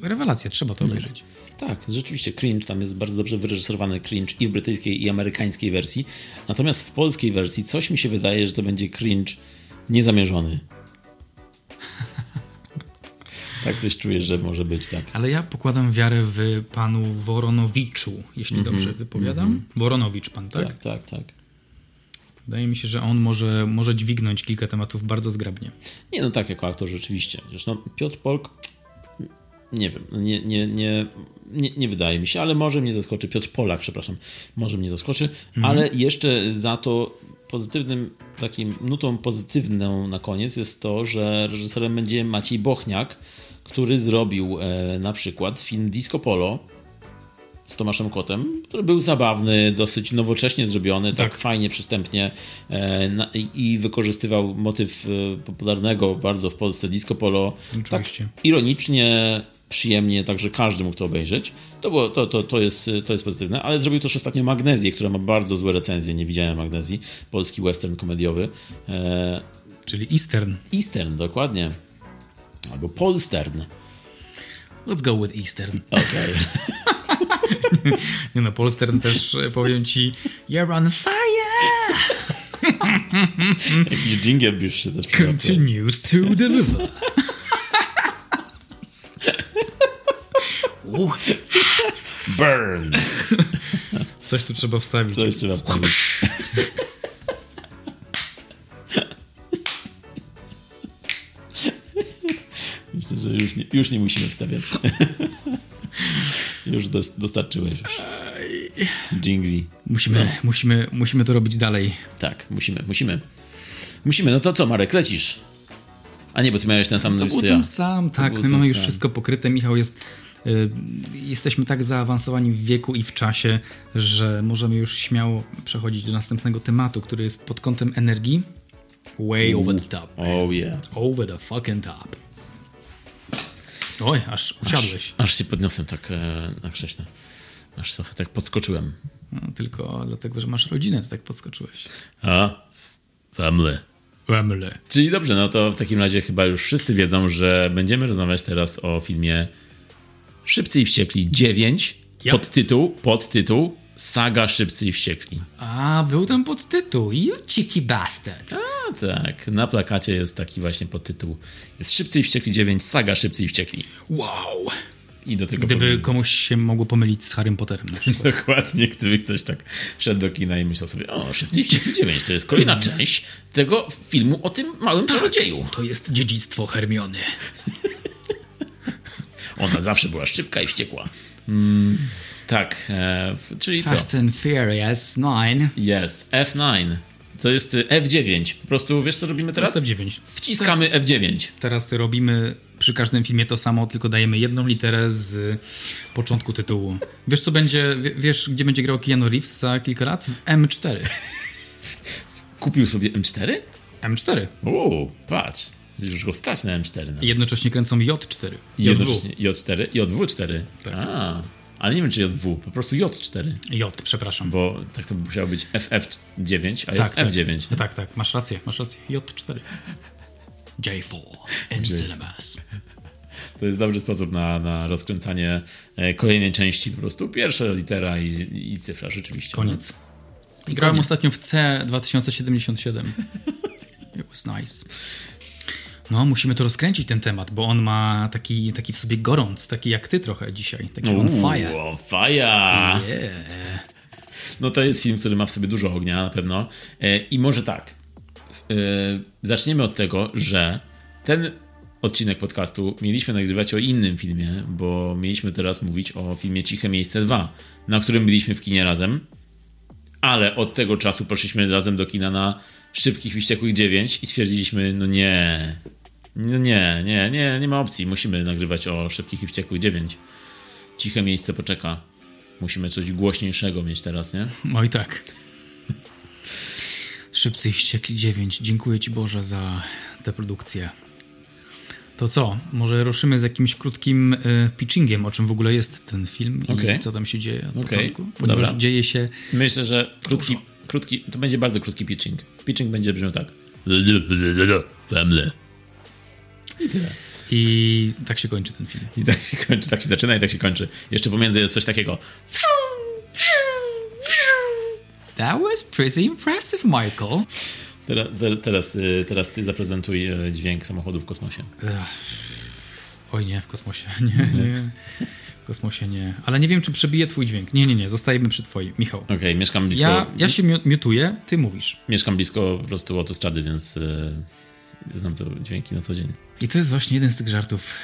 rewelacja, trzeba to obejrzeć. Tak, rzeczywiście cringe, tam jest bardzo dobrze wyreżyserowany cringe i w brytyjskiej i amerykańskiej wersji. Natomiast w polskiej wersji coś mi się wydaje, że to będzie cringe niezamierzony. tak coś czuję, że może być tak. Ale ja pokładam wiarę w panu Woronowiczu, jeśli dobrze wypowiadam. Woronowicz pan, tak? Tak, tak, tak. Wydaje mi się, że on może, może dźwignąć kilka tematów bardzo zgrabnie. Nie, no tak, jako aktor rzeczywiście. Zresztą Piotr Polk, nie wiem, no nie, nie, nie, nie, nie wydaje mi się, ale może mnie zaskoczy. Piotr Polak, przepraszam, może mnie zaskoczy, ale jeszcze za to pozytywnym, takim nutą pozytywną na koniec jest to, że reżyserem będzie Maciej Bochniak, który zrobił e, na przykład film Disco Polo, z Tomaszem Kotem, który był zabawny, dosyć nowocześnie zrobiony, tak, Tak. fajnie, przystępnie e, na, i- wykorzystywał motyw e, popularnego bardzo w Polsce disco polo. Oczywiście. Tak ironicznie, przyjemnie, także każdy mógł to obejrzeć. To, było, to, to, to, jest, to jest pozytywne, ale zrobił też ostatnio Magnezję, która ma bardzo złe recenzje, nie widziałem Magnezji, polski western komediowy. E, Czyli Eastern. Eastern, dokładnie. Albo Polstern. Let's go with Eastern. Okej. Nie no, Polstern też e, powiem ci You're on fire! Jakiś jingle już się też. Continues to deliver. Burn! coś tu trzeba wstawić. Coś trzeba wstawić. Myślę, że już nie, już nie musimy wstawiać. już dos, dostarczyłeś już. Jingli. Musimy, musimy, musimy to robić dalej. Tak, musimy, musimy. Musimy, no to co, Marek, lecisz? A nie, bo ty miałeś ten sam był co ja. ten sam, tak. My mamy już sam. wszystko pokryte. Michał jest. Y, Jesteśmy tak zaawansowani w wieku i w czasie, że możemy już śmiało przechodzić do następnego tematu, który jest pod kątem energii. Way over the top. Oh yeah. Over the fucking top. Oj, aż usiadłeś. Aż się podniosłem tak e, na krześle. Aż trochę tak podskoczyłem. No, tylko dlatego, że masz rodzinę, to tak podskoczyłeś. A, family. Family. Czyli dobrze, no to w takim razie chyba już wszyscy wiedzą, że będziemy rozmawiać teraz o filmie Szybcy i Wściekli 9. Yep. Podtytuł, podtytuł Saga Szybcy i Wściekli. A, był tam podtytuł. You cheeky bastard. A tak, na plakacie jest taki właśnie podtytuł. Jest Szybcy i Wściekli 9, Saga Szybcy i Wściekli. Wow. I do tego Gdyby komuś się mogło pomylić z Harrym Potterem na przykład. Dokładnie, gdyby ktoś tak szedł do kina i myślał sobie, o, Szybcy i Wściekli 9 to jest kolejna część tego filmu o tym małym czarodzieju. To jest dziedzictwo Hermiony. Ona zawsze była szybka i wściekła. Mm, tak, e, czyli? Fast and Furious 9. Yes, F9. To jest y, F9. Po prostu wiesz co robimy teraz? Teraz 9. Wciskamy F9. Teraz robimy przy każdym filmie to samo, tylko dajemy jedną literę z początku tytułu. Wiesz co będzie, wie- wiesz gdzie będzie grał Keanu Reeves za kilka lat? W M4. Kupił sobie M4? M4. Uuu, patrz. Już go stać na M4. No. Jednocześnie kręcą J4. I J2. jednocześnie J4 i J4. Tak. A, ale nie wiem czy J2, po prostu J4. J, przepraszam. Bo tak to musiało być FF9, a jest tak, F9. Tak, tak, tak, masz rację, masz rację. J4. J4 in cinemas. To jest dobry sposób na, na rozkręcanie e, kolejnej części. Po prostu pierwsza litera i, i cyfra rzeczywiście. Koniec. Grałem koniec. ostatnio w C 2077. It was nice. No, musimy to rozkręcić ten temat, bo on ma taki, taki w sobie gorąc, taki jak ty trochę dzisiaj, taki on Uuu, fire. on fire. Yeah. No to jest film, który ma w sobie dużo ognia na pewno. E, I może tak. E, zaczniemy od tego, że ten odcinek podcastu mieliśmy nagrywać o innym filmie, bo mieliśmy teraz mówić o filmie Ciche Miejsce 2, na którym byliśmy w kinie razem. Ale od tego czasu poszliśmy razem do kina na Szybkich Wściekłych 9 i stwierdziliśmy, no nie, nie, nie, nie, nie ma opcji. Musimy nagrywać o Szybkich i Wściekłych 9. Ciche miejsce poczeka. Musimy coś głośniejszego mieć teraz, nie? Oj tak. Szybcy i wściekli 9. Dziękuję ci Boże za tę produkcję. To co? Może ruszymy z jakimś krótkim y, pitchingiem, o czym w ogóle jest ten film i Okej. co tam się dzieje od Okej. początku? Ponieważ Dobra. dzieje się Myślę, że krótki, krótki, to będzie bardzo krótki pitching. Pitching będzie brzmiał tak. Family. I tyle. i tak się kończy ten film. I tak się kończy, tak się zaczyna i tak się kończy. Jeszcze pomiędzy jest coś takiego. That was pretty impressive, Michael. Teraz, teraz, y, teraz ty zaprezentuj y, dźwięk samochodu w kosmosie. Oj nie, w kosmosie. Nie, nie. W kosmosie nie. Ale nie wiem, czy przebije twój dźwięk. Nie, nie, nie. Zostajemy przy twoim. Michał. Okej, mieszkam blisko. Ja, ja się miu- miutuję, ty mówisz. Mieszkam blisko po prostu autostrady, więc y, znam te dźwięki na co dzień. I to jest właśnie jeden z tych żartów.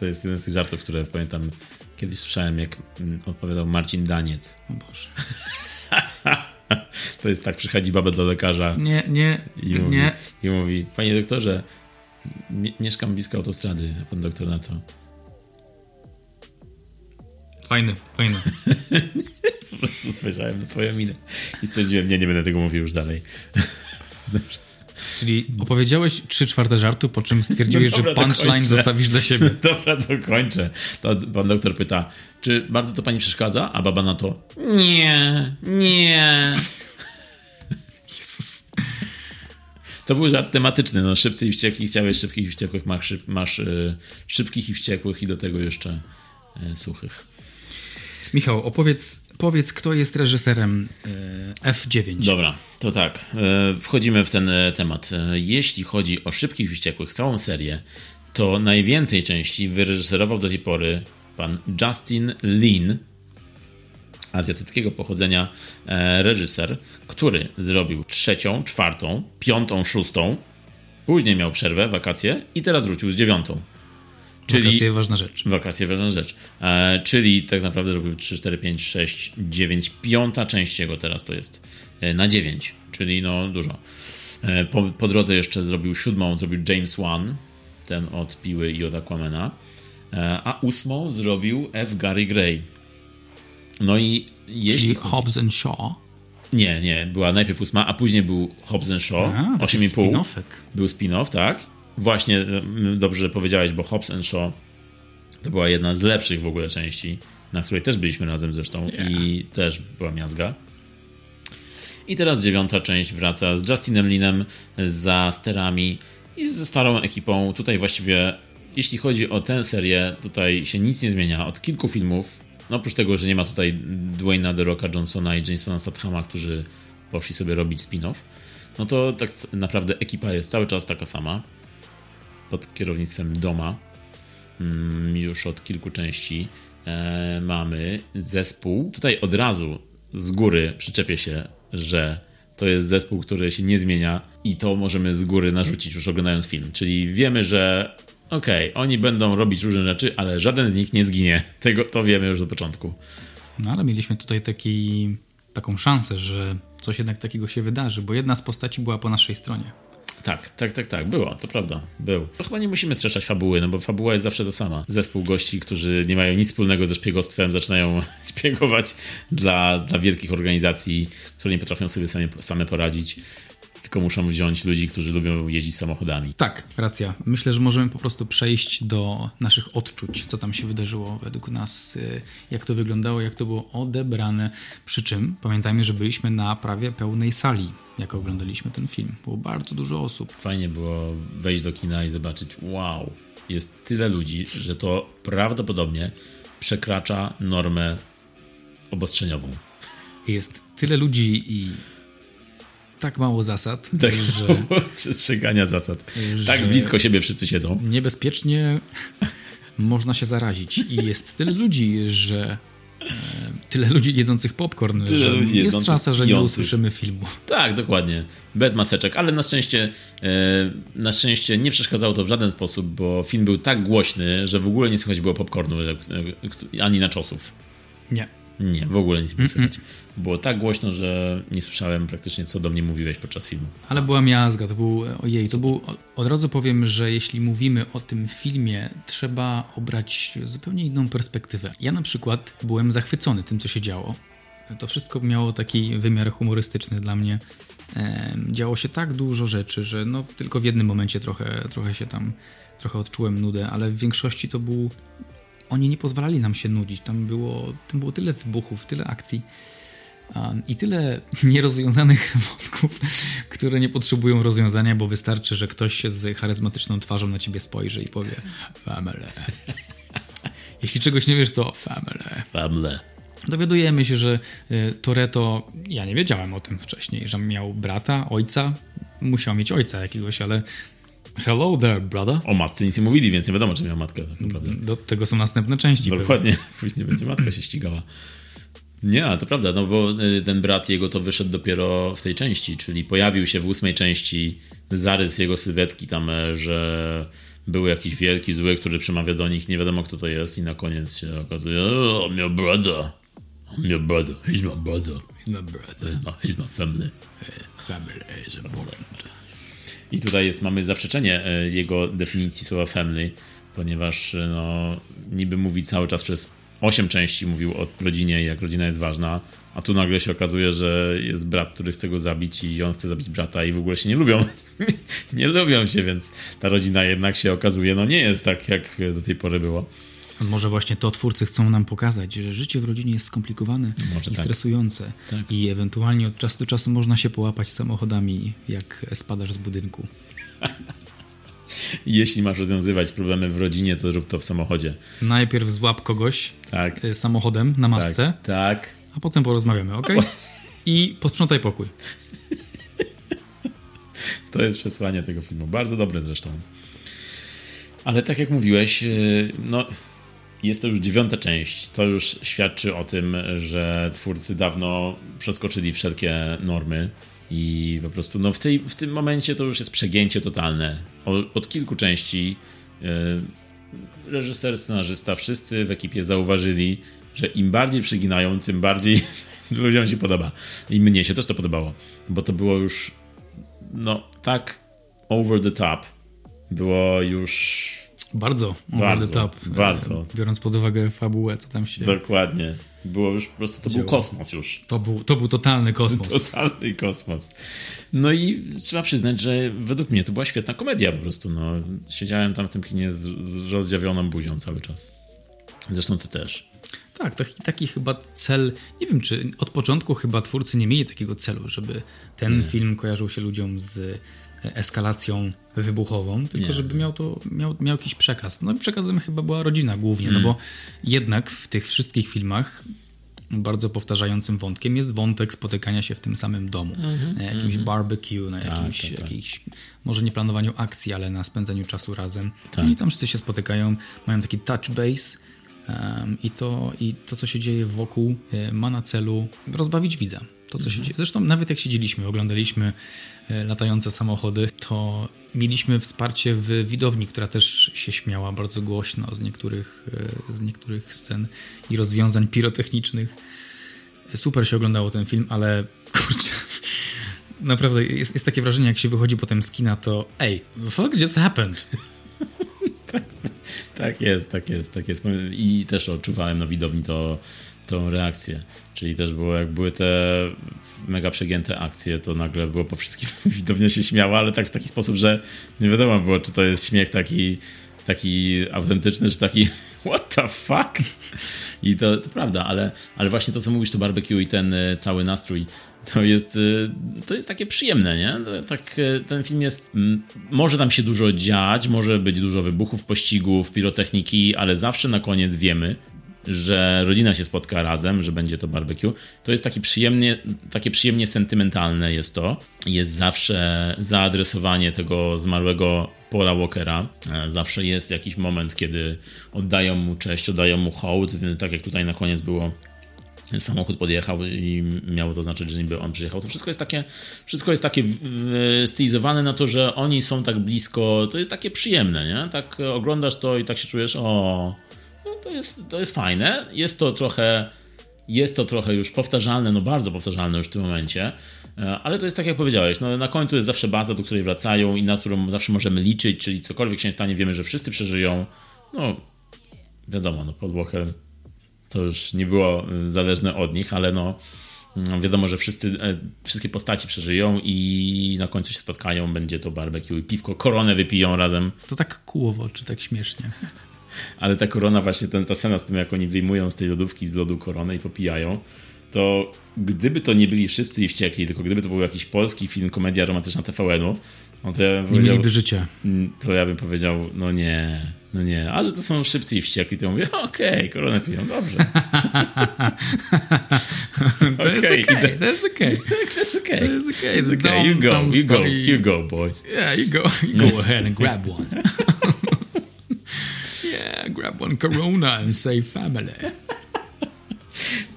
To jest jeden z tych żartów, które pamiętam kiedyś słyszałem, jak mm, odpowiadał Marcin Daniec. O Boże. To jest tak, przychodzi baba do lekarza Nie, nie, i mówi, nie. i mówi panie doktorze, mie- mieszkam blisko autostrady, a pan doktor na to. Fajny, fajny. Po prostu spojrzałem na twoją minę i stwierdziłem, nie, nie będę tego mówił już dalej. Czyli opowiedziałeś trzy czwarte żartu, po czym stwierdziłeś, No dobra, że punchline zostawisz dla siebie. Dobra, dokończę. To pan doktor pyta, czy bardzo to pani przeszkadza? A baba na to, nie, nie. Jezus. To był żart tematyczny, no szybcy i wściekli, chciałeś szybkich i wściekłych, masz, szyb, masz y, szybkich i wściekłych i do tego jeszcze y, suchych. Michał, opowiedz, powiedz, kto jest reżyserem e, F9. Dobra, to tak, y, wchodzimy w ten y, temat. Jeśli chodzi o szybkich wściekłych, całą serię, to najwięcej części wyreżyserował do tej pory pan Justin Lin, azjatyckiego pochodzenia e, reżyser, który zrobił trzecią, czwartą, piątą, szóstą, później miał przerwę, wakacje i teraz wrócił z dziewiątą. Czyli Wakacje, ważna rzecz. wakacje, ważna rzecz. E, czyli tak naprawdę robił 3, 4, 5, 6, 9, piąta część jego teraz to jest e, na 9, czyli no dużo. E, po, po drodze jeszcze zrobił siódmą, zrobił James Wan, ten od Piły i od Aquamana, e, a ósmą zrobił F. Gary Gray. No i jeśli Czyli chodzi... Hobbs and Shaw. Nie, nie, była najpierw ósma, a później był Hobbs and Shaw, A, taki 8,5. spin-offek. Był spin-off, tak? Właśnie, mm, dobrze powiedziałeś, bo Hobbs and Shaw To była jedna z lepszych w ogóle części, na której też byliśmy razem zresztą Yeah. i też była miazga. I teraz dziewiąta część wraca z Justinem Linem za sterami i ze starą ekipą. Tutaj właściwie, jeśli chodzi o tę serię, tutaj się nic nie zmienia. Od kilku filmów, no oprócz tego, że nie ma tutaj Dwayna The Rocka Johnsona i Jasona Stathama, którzy poszli sobie robić spin-off, no to tak naprawdę ekipa jest cały czas taka sama. Pod kierownictwem Doma. Mm, Już od kilku części e, mamy zespół. Tutaj od razu z góry przyczepię się, że to jest zespół, który się nie zmienia i to możemy z góry narzucić już oglądając film. Czyli wiemy, że okej, oni będą robić różne rzeczy, ale żaden z nich nie zginie. Tego to wiemy już od początku. No ale mieliśmy tutaj taki, taką szansę, że coś jednak takiego się wydarzy, bo jedna z postaci była po naszej stronie. Tak, tak, tak, tak, było, to prawda, był. To chyba nie musimy strzeszać fabuły, no bo fabuła jest zawsze ta sama. Zespół gości, którzy nie mają nic wspólnego ze szpiegostwem, zaczynają szpiegować dla, dla wielkich organizacji, które nie potrafią sobie same, same poradzić, tylko muszą wziąć ludzi, którzy lubią jeździć samochodami. Tak, racja. Myślę, że możemy po prostu przejść do naszych odczuć, co tam się wydarzyło według nas, y, jak to wyglądało, jak to było odebrane. Przy czym pamiętajmy, że byliśmy na prawie pełnej sali, jak oglądaliśmy ten film. Było bardzo dużo osób. Fajnie było wejść do kina i zobaczyć, wow, jest tyle ludzi, że to prawdopodobnie przekracza normę obostrzeniową. Jest tyle ludzi i tak mało zasad, Tak, że przestrzegania zasad. Tak blisko siebie wszyscy siedzą. niebezpiecznie można się zarazić. I jest tyle ludzi, że e, tyle ludzi jedzących popcorn, Tyle że ludzi jest jedzących, szansa, że nie pijących. usłyszymy filmu. Tak, dokładnie. Bez maseczek, ale na szczęście, e, na szczęście nie przeszkadzało to w żaden sposób, bo film był tak głośny, że w ogóle nie słychać było popcornu e, ani naczosów. Nie. Nie, w ogóle nic nie słychać. Było tak głośno, że nie słyszałem praktycznie, co do mnie mówiłeś podczas filmu. Ale była miazga, to był, ojej, to był, od razu powiem, że jeśli mówimy o tym filmie, trzeba obrać zupełnie inną perspektywę. Ja na przykład byłem zachwycony tym, co się działo. To wszystko miało taki wymiar humorystyczny dla mnie. Em, Działo się tak dużo rzeczy, że no tylko w jednym momencie trochę, trochę się tam, trochę odczułem nudę, ale w większości to był, oni nie pozwalali nam się nudzić. Tam było, tam było tyle wybuchów, tyle akcji. Um, I tyle nierozwiązanych wątków, które nie potrzebują rozwiązania, bo wystarczy, że ktoś z charyzmatyczną twarzą na ciebie spojrzy i powie family. Jeśli czegoś nie wiesz, to family. Famle. Dowiadujemy się, że y, Toretto, ja nie wiedziałem o tym wcześniej, że miał brata, ojca, musiał mieć ojca jakiegoś, ale hello there, brother. O matce nic nie mówili, więc nie wiadomo, czy miał matkę tak naprawdę. Do tego są następne części. pewnie. Dokładnie, później będzie matka się ścigała. Nie, ale to prawda, no bo y, ten brat jego to wyszedł dopiero w tej części, czyli pojawił się w ósmej części zarys jego sylwetki tam, e, że był jakiś wielki zły, który przemawia do nich, nie wiadomo kto to jest i na koniec się okazuje, oh, my brother, my brother, he's my brother, My brother, he's my, he's my family. family is important. I tutaj jest, mamy zaprzeczenie e, jego definicji słowa family, ponieważ e, no, niby mówi cały czas przez 8 części mówił o rodzinie i jak rodzina jest ważna, a tu nagle się okazuje, że jest brat, który chce go zabić i on chce zabić brata i w ogóle się nie lubią. nie lubią się, więc ta rodzina jednak się okazuje, no nie jest tak, jak do tej pory było. Może właśnie to twórcy chcą nam pokazać, że życie w rodzinie jest skomplikowane Może i tak. stresujące. Tak. I ewentualnie od czasu do czasu można się połapać samochodami, jak spadasz z budynku. Jeśli masz rozwiązywać problemy w rodzinie, to rób to w samochodzie. Najpierw złap kogoś Tak. y, samochodem na masce, Tak, tak. a potem porozmawiamy, ok? I posprzątaj pokój. To jest przesłanie tego filmu. Bardzo dobre zresztą. Ale tak jak mówiłeś, yy, no jest to już dziewiąta część. To już świadczy o tym, że twórcy dawno przeskoczyli wszelkie normy i po prostu no w, tej, w tym momencie to już jest przegięcie totalne. O, od kilku części yy, reżyser, scenarzysta, wszyscy w ekipie zauważyli, że im bardziej przyginają, tym bardziej ludziom się podoba. I mnie się też to podobało, bo to było już no tak over the top. Było już Bardzo, Bardzo, bardzo. Biorąc pod uwagę fabułę, co tam się... dokładnie. Było już po prostu, to był kosmos już. To był, to był totalny kosmos. Totalny kosmos. No i trzeba przyznać, że według mnie to była świetna komedia po prostu. No, siedziałem tam w tym kinie z, z rozdziawioną buzią cały czas. Zresztą ty też. Tak, taki, taki chyba cel. Nie wiem, czy od początku chyba twórcy nie mieli takiego celu, żeby ten nie. film kojarzył się ludziom z eskalacją wybuchową, tylko nie. żeby miał to miał, miał jakiś przekaz. No i przekazem chyba była rodzina głównie, mm. no bo jednak w tych wszystkich filmach bardzo powtarzającym wątkiem jest wątek spotykania się w tym samym domu. Mm -hmm, na jakimś mm -hmm. barbecue, na tak, jakimś, tak, tak. jakimś, może nie planowaniu akcji, ale na spędzaniu czasu razem. Tak. I tam wszyscy się spotykają, mają taki touch base um, i, to, i to, co się dzieje wokół, e, ma na celu rozbawić widza. To, co się dzieje. Zresztą nawet jak siedzieliśmy, oglądaliśmy e, latające samochody, to mieliśmy wsparcie w widowni, która też się śmiała bardzo głośno z niektórych, e, z niektórych scen i rozwiązań pirotechnicznych. Super się oglądało ten film, ale kurczę, naprawdę jest, jest takie wrażenie, jak się wychodzi potem z kina, to ej, fuck just happened? tak, tak jest, tak jest, tak jest. I też odczuwałem na widowni to tą reakcję. Czyli też było, jak były te mega przegięte akcje, to nagle było po wszystkim widownia się śmiała, ale tak w taki sposób, że nie wiadomo było, czy to jest śmiech taki, taki autentyczny, czy taki what the fuck? I to, to prawda, ale, ale właśnie to, co mówisz, to barbecue i ten e, cały nastrój, to jest, e, to jest takie przyjemne, nie? Tak, e, ten film jest, może tam się dużo dziać, może być dużo wybuchów, pościgów, pirotechniki, ale zawsze na koniec wiemy, że rodzina się spotka razem, że będzie to barbecue. To jest taki przyjemnie, takie przyjemnie sentymentalne jest to. Jest zawsze zaadresowanie tego zmarłego Paula Walkera. E, zawsze jest jakiś moment, kiedy oddają mu cześć, oddają mu hołd, tak jak tutaj na koniec było samochód podjechał i miało to znaczyć, że niby on przyjechał. To wszystko jest takie, wszystko jest takie stylizowane na to, że oni są tak blisko, to jest takie przyjemne, nie? Tak oglądasz to i tak się czujesz, o, no to jest, to jest fajne. Jest to trochę jest to trochę już powtarzalne, no bardzo powtarzalne już w tym momencie, e, ale to jest tak jak powiedziałeś, no na końcu jest zawsze baza, do której wracają i na którą zawsze możemy liczyć, czyli cokolwiek się stanie, wiemy, że wszyscy przeżyją. No wiadomo, no Paul Walker to już nie było zależne od nich, ale no mm, wiadomo, że wszyscy, e, wszystkie postaci przeżyją i na końcu się spotkają, będzie to barbecue i piwko, koronę wypiją razem. To tak kółowo, czy tak śmiesznie. Ale ta korona, właśnie ten, ta scena z tym, jak oni wyjmują z tej lodówki z lodu koronę i popijają, to gdyby to nie byli wszyscy i wściekli, tylko gdyby to był jakiś polski film, komedia romantyczna TVN-u, no to ja nie mieliby życia. Mm, to ja bym powiedział, no nie, no nie. A że to są szybcy i wściekli, to mówię, okej, okay, koronę piją, dobrze. That's okay, okay, that's okay. That's okay. That's okay. That's okay. You go, you go, you go, boys. Yeah, you go, you go ahead and grab one. One Corona and say family.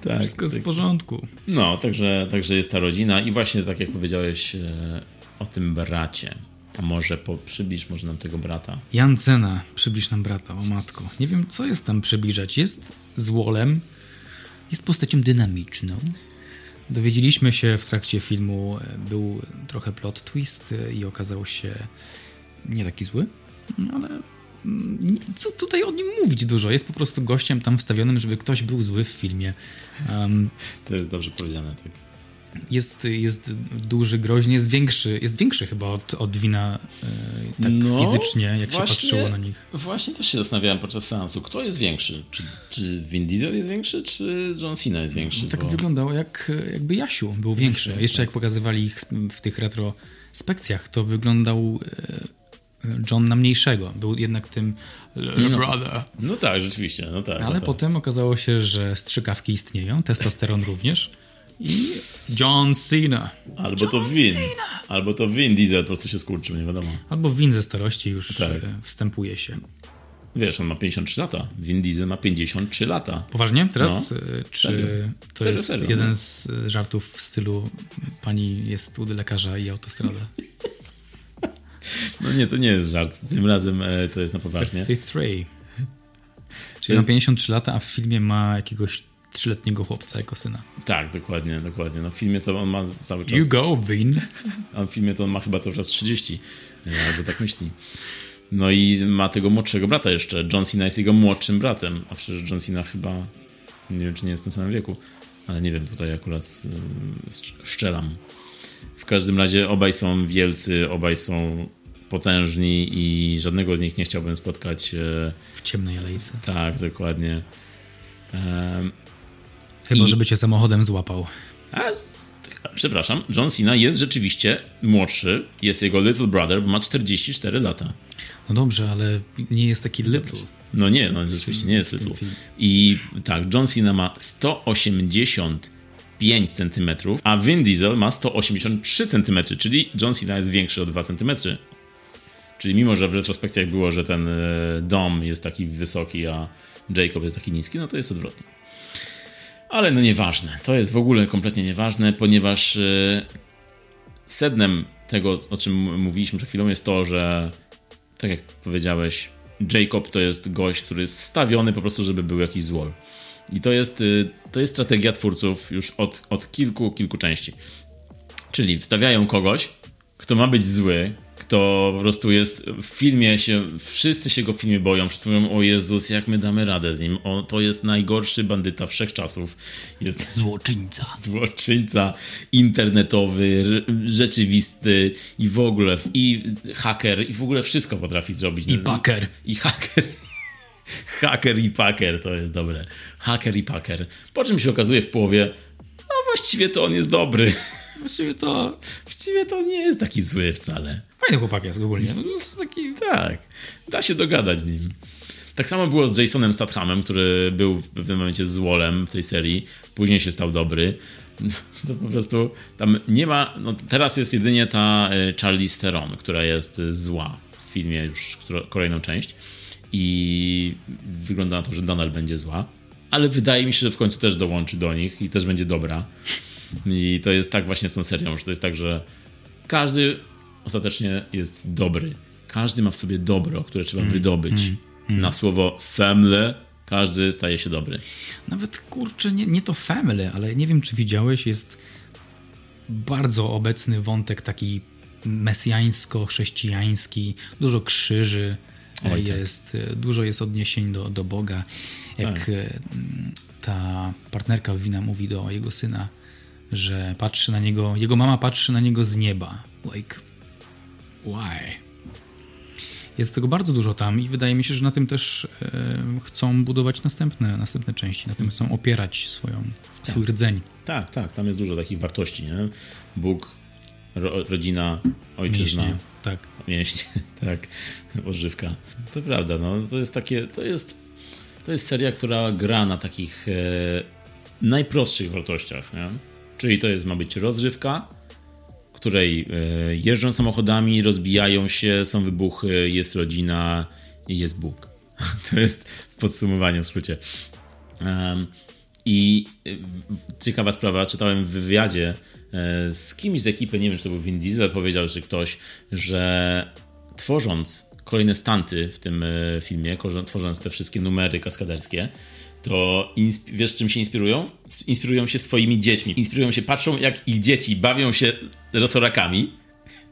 tak, Wszystko tak. w porządku. No, także, także jest ta rodzina i właśnie tak jak powiedziałeś e, o tym bracie. A może po, przybliż może nam tego brata. Jancena, przybliż nam brata, o matko. Nie wiem, co jest tam przybliżać. Jest złolem, jest postacią dynamiczną. Dowiedzieliśmy się w trakcie filmu, e, był trochę plot twist e, i okazał się nie taki zły, ale co tutaj o nim mówić dużo? Jest po prostu gościem tam wstawionym, żeby ktoś był zły w filmie. Um, to jest dobrze powiedziane, tak. Jest, jest duży, groźny, jest większy, jest większy chyba od, od wina e, tak no, fizycznie, jak właśnie, się patrzyło na nich. Właśnie też się zastanawiałem podczas seansu, kto jest większy? Czy, czy Vin Diesel jest większy, czy John Cena jest większy? Tak bo... wyglądało jak, jakby Jasiu był większy. Jeszcze tak. jak pokazywali ich w tych retrospekcjach, to wyglądał e, John na mniejszego. Był jednak tym no, brother. No tak, rzeczywiście. No tak, Ale no tak. potem okazało się, że strzykawki istnieją, testosteron również. I John Cena. Albo John to Vin. Cena. Albo to Vin Diesel po prostu się skurczył, nie wiadomo. Albo Vin ze starości już tak. E, wstępuje się. Wiesz, on ma 53 lata. Vin Diesel ma 53 lata. Poważnie? Teraz? No. E, czy serio? to serio, jest serio, jeden no. z żartów w stylu pani jest u lekarza i autostrada? No nie, to nie jest żart. Tym razem e, to jest na poważnie. 53. Czyli ma 53 lata, a w filmie ma jakiegoś trzyletniego chłopca jako syna. Tak, dokładnie, dokładnie. No w filmie to on ma cały czas... You go, Vin. A w filmie to on ma chyba cały czas 30. E, albo tak myśli. No i ma tego młodszego brata jeszcze. John Cena jest jego młodszym bratem. A przecież John Cena chyba... Nie wiem, czy nie jest w tym samym wieku. Ale nie wiem, tutaj akurat yy, szczelam. W każdym razie obaj są wielcy, obaj są potężni i żadnego z nich nie chciałbym spotkać. E, w ciemnej alejce. Tak, dokładnie. Chyba, I... żeby cię samochodem złapał. A, przepraszam, John Cena jest rzeczywiście młodszy, jest jego little brother, bo ma 44 lata. No dobrze, ale nie jest taki little. No nie, no rzeczywiście nie jest little. I tak, John Cena ma 185 cm, a Vin Diesel ma 183 cm, czyli John Cena jest większy o 2 cm. Czyli mimo, że w retrospekcjach było, że ten e, dom jest taki wysoki, a Jacob jest taki niski, no to jest odwrotnie. Ale no nieważne. To jest w ogóle kompletnie nieważne, ponieważ e, sednem tego, o czym mówiliśmy przed chwilą, jest to, że tak jak powiedziałeś, Jacob to jest gość, który jest wstawiony po prostu, żeby był jakiś zło. I to jest, e, to jest strategia twórców już od, od kilku, kilku części. Czyli wstawiają kogoś, kto ma być zły, kto po prostu jest w filmie się, wszyscy się go w filmie boją, wszyscy mówią, o Jezus, jak my damy radę z nim, o, to jest najgorszy bandyta wszechczasów. Jest złoczyńca. Złoczyńca internetowy, rzeczywisty i w ogóle, i haker, i w ogóle wszystko potrafi zrobić. I packer. I haker. Haker i packer, to jest dobre. Haker i packer. Po czym się okazuje w połowie, no właściwie to on jest dobry. Właściwie to, właściwie to nie jest taki zły wcale. Fajny chłopak jest ogólnie. No, jest taki... Tak, da się dogadać z nim. Tak samo było z Jasonem Stathamem, który był w pewnym momencie złolem w tej serii, później się stał dobry. To po prostu tam nie ma. No teraz jest jedynie ta e, Charlie Theron, która jest zła w filmie już kolejną część. I wygląda na to, że Donald będzie zła. Ale wydaje mi się, że w końcu też dołączy do nich i też będzie dobra. I to jest tak właśnie z tą serią, że to jest tak, że każdy ostatecznie jest dobry. Każdy ma w sobie dobro, które trzeba mm, wydobyć. Mm, mm. Na słowo family każdy staje się dobry. Nawet kurczę, nie, nie to family, ale nie wiem, czy widziałeś, jest bardzo obecny wątek taki mesjańsko-chrześcijański, dużo krzyży. Jest, tak. dużo jest odniesień do, do Boga. Jak tak. E, ta partnerka Wina mówi do jego syna, że patrzy na niego, jego mama patrzy na niego z nieba. Like, why? Jest tego bardzo dużo tam i wydaje mi się, że na tym też e, chcą budować następne, następne części, na tym chcą opierać swoją, tak. swój rdzeń. Tak, tak, tam jest dużo takich wartości, nie? Bóg, ro, rodzina, ojczyzna. Mięśnie, tak. Mięśnie, tak, odżywka. To prawda, no, to jest takie, to jest, to jest seria, która gra na takich e, najprostszych wartościach, nie? Czyli to jest, ma być rozrywka, której e, jeżdżą samochodami, rozbijają się, są wybuchy, jest rodzina i jest Bóg. To jest podsumowanie w skrócie. I e, ciekawa sprawa, czytałem w wywiadzie e, z kimś z ekipy, nie wiem czy to był Vin Diesel, powiedział, że ktoś, że tworząc kolejne stanty w tym filmie, tworząc te wszystkie numery kaskaderskie, to wiesz czym się inspirują? Inspirują się swoimi dziećmi. Inspirują się, patrzą jak ich dzieci bawią się rosorakami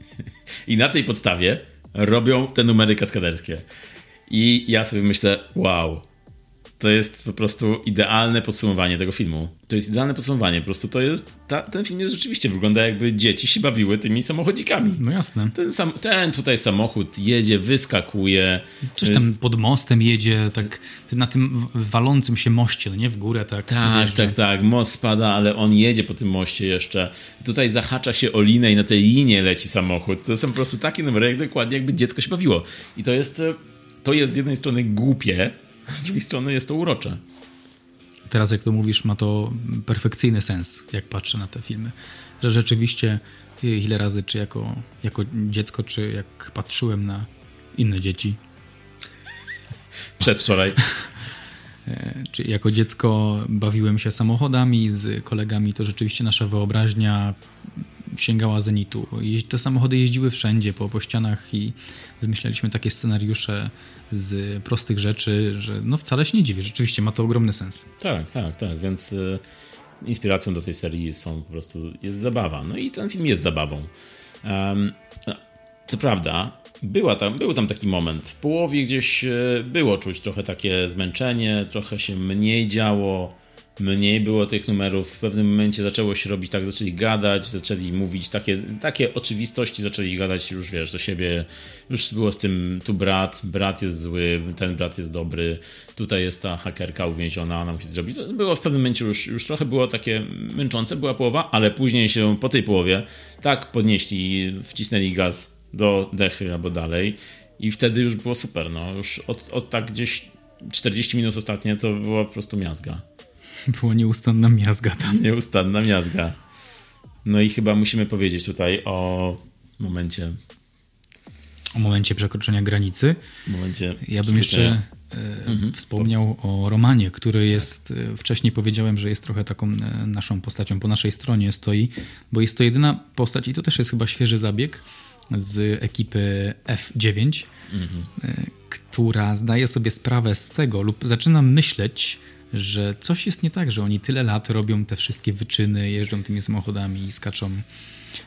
i na tej podstawie robią te numery kaskaderskie. I ja sobie myślę, wow, to jest po prostu idealne podsumowanie tego filmu. To jest idealne podsumowanie, po prostu to jest, ta, ten film jest rzeczywiście, wygląda jakby dzieci się bawiły tymi samochodzikami. No jasne. Ten, sam, ten tutaj samochód jedzie, wyskakuje. Coś tam jest... pod mostem jedzie, tak na tym walącym się moście, no nie w górę, tak. Tak, tak, tak, most spada, ale on jedzie po tym moście jeszcze. Tutaj zahacza się o linę i na tej linie leci samochód. To są po prostu takie numery, jak dokładnie jakby dziecko się bawiło. I to jest, to jest z jednej strony głupie, z drugiej strony jest to urocze. Teraz, jak to mówisz, ma to perfekcyjny sens, jak patrzę na te filmy. Że rzeczywiście ile razy, czy jako, jako dziecko, czy jak patrzyłem na inne dzieci. Przedwczoraj. E, czy jako dziecko bawiłem się samochodami z kolegami, to rzeczywiście nasza wyobraźnia sięgała zenitu. Te samochody jeździły wszędzie, po, po ścianach i wymyślaliśmy takie scenariusze z prostych rzeczy, że no wcale się nie dziwię. Rzeczywiście ma to ogromny sens. Tak, tak, tak, więc y, inspiracją do tej serii są po prostu, jest zabawa. No i ten film jest zabawą. Um, co prawda, była tam, był tam taki moment. W połowie gdzieś e, było czuć trochę takie zmęczenie, trochę się mniej działo. Mniej było tych numerów. W pewnym momencie zaczęło się robić tak, zaczęli gadać, zaczęli mówić takie, takie oczywistości, zaczęli gadać już, wiesz, do siebie. Już było z tym, tu brat, brat jest zły, ten brat jest dobry, tutaj jest ta hakerka uwięziona, ona musi zrobić. To było w pewnym momencie już, już trochę było takie męczące, była połowa, ale później się po tej połowie tak podnieśli, wcisnęli gaz do dechy albo dalej i wtedy już było super, no. Już od, od tak gdzieś 40 minut ostatnie to była po prostu miazga. Była nieustanna miazga tam. Nieustanna miazga. No i chyba musimy powiedzieć tutaj o momencie. O momencie przekroczenia granicy. Momencie ja bym jeszcze e, mhm. wspomniał o Romanie, który jest, e, wcześniej powiedziałem, że jest trochę taką e, naszą postacią, po naszej stronie stoi, bo jest to jedyna postać i to też jest chyba świeży zabieg z ekipy F9, mhm. która zdaje sobie sprawę z tego lub zaczyna myśleć, że coś jest nie tak, że oni tyle lat robią te wszystkie wyczyny, jeżdżą tymi samochodami i skaczą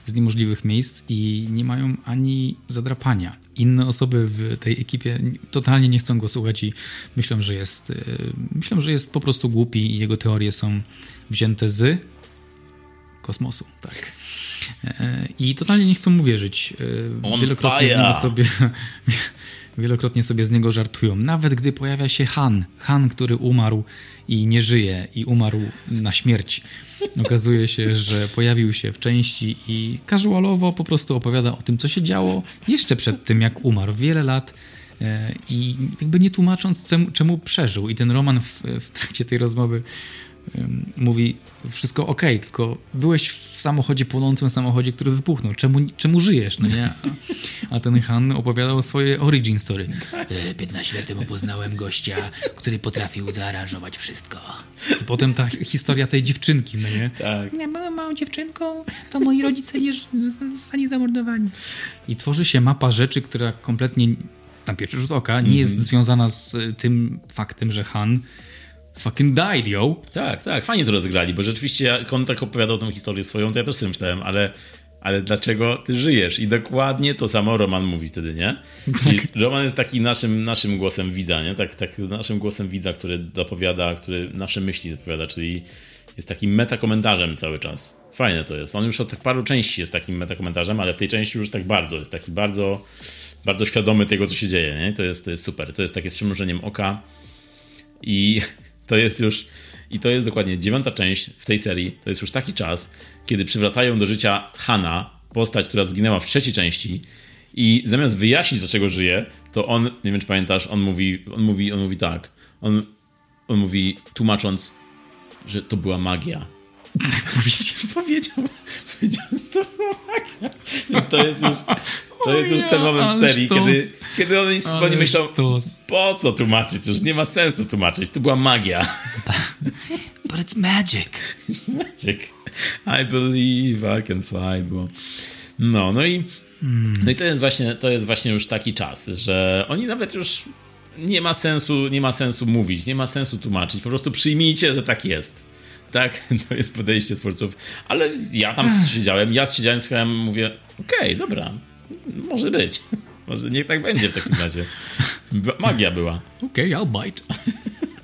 z niemożliwych miejsc i nie mają ani zadrapania. Inne osoby w tej ekipie totalnie nie chcą go słuchać i myślą, że jest, e, myślą, że jest po prostu głupi i jego teorie są wzięte z kosmosu. Tak. E, I totalnie nie chcą mu wierzyć. E, On wielokrotnie fire. sobie wielokrotnie sobie z niego żartują. Nawet gdy pojawia się Han, Han, który umarł i nie żyje i umarł na śmierć. Okazuje się, że pojawił się w części i casualowo po prostu opowiada o tym, co się działo jeszcze przed tym, jak umarł. Wiele lat e, i jakby nie tłumacząc, czemu, przeżył. I ten Roman w, w trakcie tej rozmowy mówi wszystko ok, tylko byłeś w samochodzie, płonącym samochodzie, który wybuchnął. Czemu, czemu żyjesz, no nie? A, ten Han opowiadał swoje origin story. 15 e, lat temu poznałem gościa, który potrafił zaaranżować wszystko. I potem ta historia tej dziewczynki, no nie? Tak. Ja byłem małą dziewczynką, to moi rodzice nie zostali zamordowani. I tworzy się mapa rzeczy, która kompletnie na pierwszy rzut oka nie jest mm -hmm. związana z tym faktem, że Han fucking died, yo. Tak, tak, fajnie to rozegrali, bo rzeczywiście jak on tak opowiadał tą historię swoją, to ja też sobie myślałem, ale, ale dlaczego ty żyjesz? I dokładnie to samo Roman mówi wtedy, nie? Czyli tak. Roman jest taki naszym, naszym głosem widza, nie? Tak, tak naszym głosem widza, który dopowiada, który nasze myśli dopowiada, czyli jest takim metakomentarzem cały czas. Fajne to jest. On już od tak paru części jest takim metakomentarzem, ale w tej części już tak bardzo, jest taki bardzo, bardzo świadomy tego, co się dzieje, nie? To jest, to jest super. To jest takie z przymrużeniem oka i to jest już. I to jest dokładnie dziewiąta część w tej serii. To jest już taki czas, kiedy przywracają do życia Hana, postać, która zginęła w trzeciej części. I zamiast wyjaśnić, dlaczego żyje, to on, nie wiem czy pamiętasz, on mówi, on mówi, on mówi tak. On, on mówi, tłumacząc, że to była magia. powiedział, powiedział, że to była magia. Więc to jest już, to jest już ten moment w serii, kiedy, kiedy oni spokojnie myślą, po co tłumaczyć? Już nie ma sensu tłumaczyć. To była magia. But it's magic. It's magic. I believe I can fly. Bo... No, no i, hmm. no i to jest właśnie, to jest właśnie już taki czas, że oni nawet już nie ma sensu, nie ma sensu mówić, nie ma sensu tłumaczyć. Po prostu przyjmijcie, że tak jest. Tak, to jest podejście twórców. Ale ja tam siedziałem, ja siedziałem, słuchałem, mówię, okej, okay, dobra, może być. Może niech tak będzie w takim razie. Magia była. Okej, okay, I'll bite.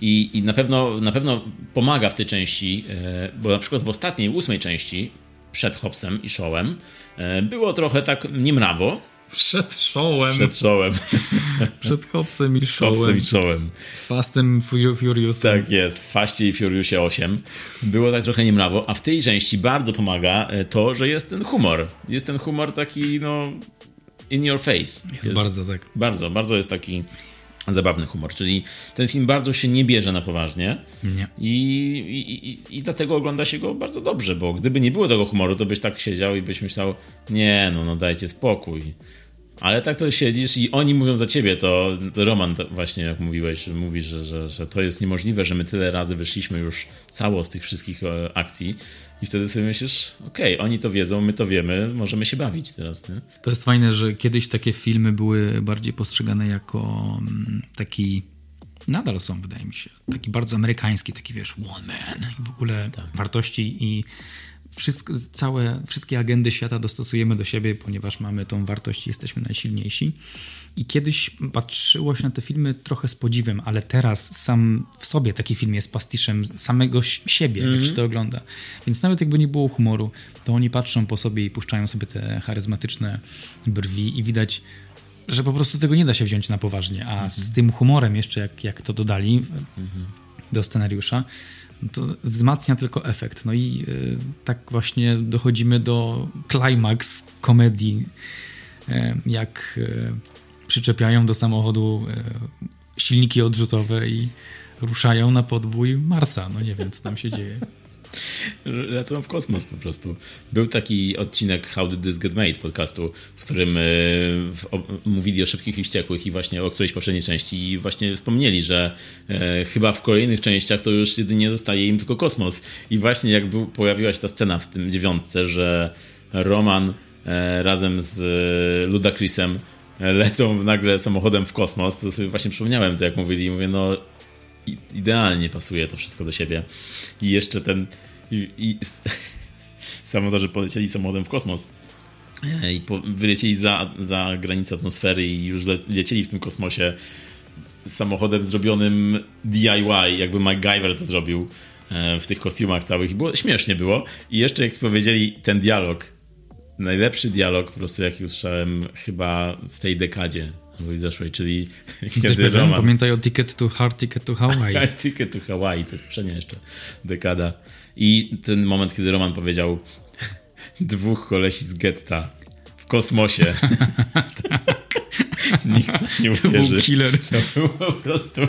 I, I na pewno na pewno pomaga w tej części, e, bo na przykład w ostatniej, ósmej części, przed Hopsem i Showem, e, było trochę tak niemrawo. Przed showem. Przed showem. Przed Hopsem i. Hopsem i. Fastem Furious. Tak jest, w Faście i Furiousie 8. Było tak trochę niemrawo, a w tej części bardzo pomaga e, to, że jest ten humor. Jest ten humor taki, no, in your face. Jest, jest bardzo, tak. Bardzo, bardzo jest taki zabawny humor, czyli ten film bardzo się nie bierze na poważnie nie. I, i, i, i, dlatego ogląda się go bardzo dobrze, bo gdyby nie było tego humoru, to byś tak siedział i byś myślał, nie no, no dajcie spokój. Ale tak to siedzisz i oni mówią za ciebie, to Roman właśnie jak mówiłeś, mówisz, że, że, że to jest niemożliwe, że my tyle razy wyszliśmy już cało z tych wszystkich e, akcji i wtedy sobie myślisz, okej, okay, oni to wiedzą, my to wiemy, możemy się bawić teraz. Nie? To jest fajne, że kiedyś takie filmy były bardziej postrzegane jako mm, taki nadal są, wydaje mi się. Taki bardzo amerykański, taki wiesz, one man i w ogóle tak. wartości i wszystko, całe, wszystkie agendy świata dostosujemy do siebie, ponieważ mamy tą wartość i jesteśmy najsilniejsi. I kiedyś patrzyło się na te filmy trochę z podziwem, ale teraz sam w sobie taki film jest pastiszem samego siebie, mm -hmm. jak się to ogląda. Więc nawet jakby nie było humoru, to oni patrzą po sobie i puszczają sobie te charyzmatyczne brwi i widać, że po prostu tego nie da się wziąć na poważnie. A mm -hmm. z tym humorem jeszcze, jak, jak to dodali mm -hmm. do scenariusza, to wzmacnia tylko efekt. No i y, tak właśnie dochodzimy do klimaks komedii, y, jak y, przyczepiają do samochodu silniki odrzutowe i ruszają na podbój Marsa. No nie wiem, co tam się dzieje. Lecą w kosmos po prostu. Był taki odcinek How Did This Get Made podcastu, w którym mówili o szybkich i wściekłych i właśnie o którejś poprzedniej części i właśnie wspomnieli, że e, chyba w kolejnych częściach to już jedynie zostaje im tylko kosmos. I właśnie jak był, pojawiła się ta scena w tym dziewiątce, że Roman e, razem z e, Ludacrisem lecą nagle samochodem w kosmos, to sobie właśnie przypomniałem to, jak mówili, mówię, no idealnie pasuje to wszystko do siebie. I jeszcze ten. I, i samotorzy polecieli samochodem w kosmos. E, I po, wylecieli za, za granicę atmosfery i już le, lecieli w tym kosmosie samochodem zrobionym DIY, jakby MacGyver to zrobił e, w tych kostiumach całych. I było, śmiesznie było. I jeszcze jak powiedzieli ten dialog, najlepszy dialog po prostu jaki usłyszałem chyba w tej dekadzie i zeszłej, czyli kiedy Roman... Pamiętaj o Ticket to Hard, Ticket to Hawaii. ticket to Hawaii, to jest poprzednia jeszcze dekada. I ten moment, kiedy Roman powiedział dwóch kolesi z getta w kosmosie. tak. Nikt nie uwierzy. To był killer. To był po prostu,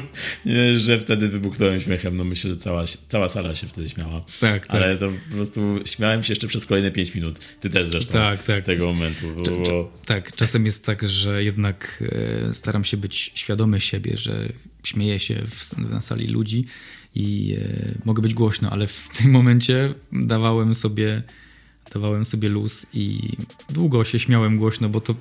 że wtedy wybuchnąłem śmiechem. No myślę, że cała, cała sala się wtedy śmiała. Tak, tak. Ale to po prostu śmiałem się jeszcze przez kolejne 5 minut. Ty też zresztą tak, tak. z tego momentu. Bo... Tak, czasem jest tak, że jednak e, staram się być świadomy siebie, że śmieję się w, na sali ludzi i e, mogę być głośno, ale w tym momencie dawałem sobie dawałem sobie luz i długo się śmiałem głośno, bo to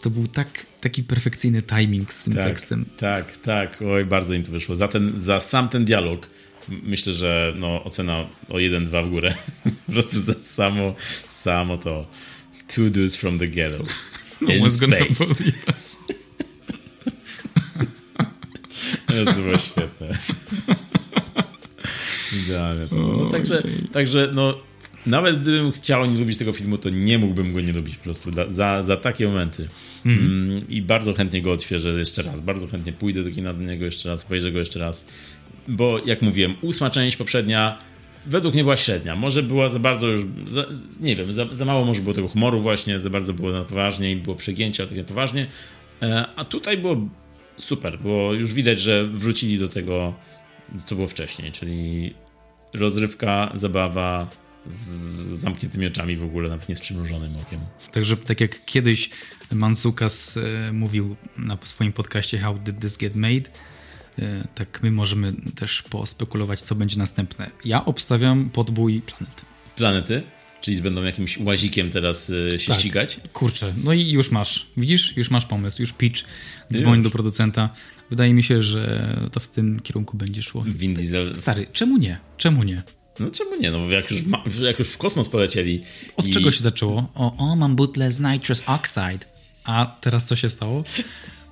to był tak, taki perfekcyjny timing z tym tak, tekstem. Tak, tak. Oj, bardzo im to wyszło. Za, ten, za sam ten dialog myślę, że no, ocena o 1-2 w górę. po prostu za samo, samo to. Two dudes from the ghetto. No in space. to było świetne. Idealnie. No, także, także no, nawet gdybym chciał nie lubić tego filmu, to nie mógłbym go nie lubić po prostu za, za takie momenty. Mhm. Mm. I bardzo chętnie go odświeżę jeszcze raz. Bardzo chętnie pójdę do kina do niego jeszcze raz, obejrzę go jeszcze raz. Bo jak mówiłem, ósma część poprzednia według mnie była średnia. Może była za bardzo już, za, nie wiem, za, za, mało może było tego humoru właśnie, za bardzo było na poważnie i było przegięcia takie poważnie. E, a tutaj było super, było już widać, że wrócili do tego, co było wcześniej, czyli rozrywka, zabawa, z zamkniętymi oczami w ogóle, nawet nie z przymrużonym okiem. Także tak jak kiedyś Mansukas e, mówił na swoim podcaście How Did This Get Made, e, tak my możemy też pospekulować, co będzie następne. Ja obstawiam podbój planet. Planety? Czyli będą jakimś łazikiem teraz e, się tak. ścigać? Kurczę, no i już masz. Widzisz? Już masz pomysł, już pitch. Dzwoń do producenta. Wydaje mi się, że to w tym kierunku będzie szło. Vin Diesel. Stary, czemu nie? Czemu nie? No czemu nie? No jak już, ma, jak już w kosmos polecieli. Od i... czego się zaczęło? O, o, mam butlę z nitrous oxide. A teraz co się stało?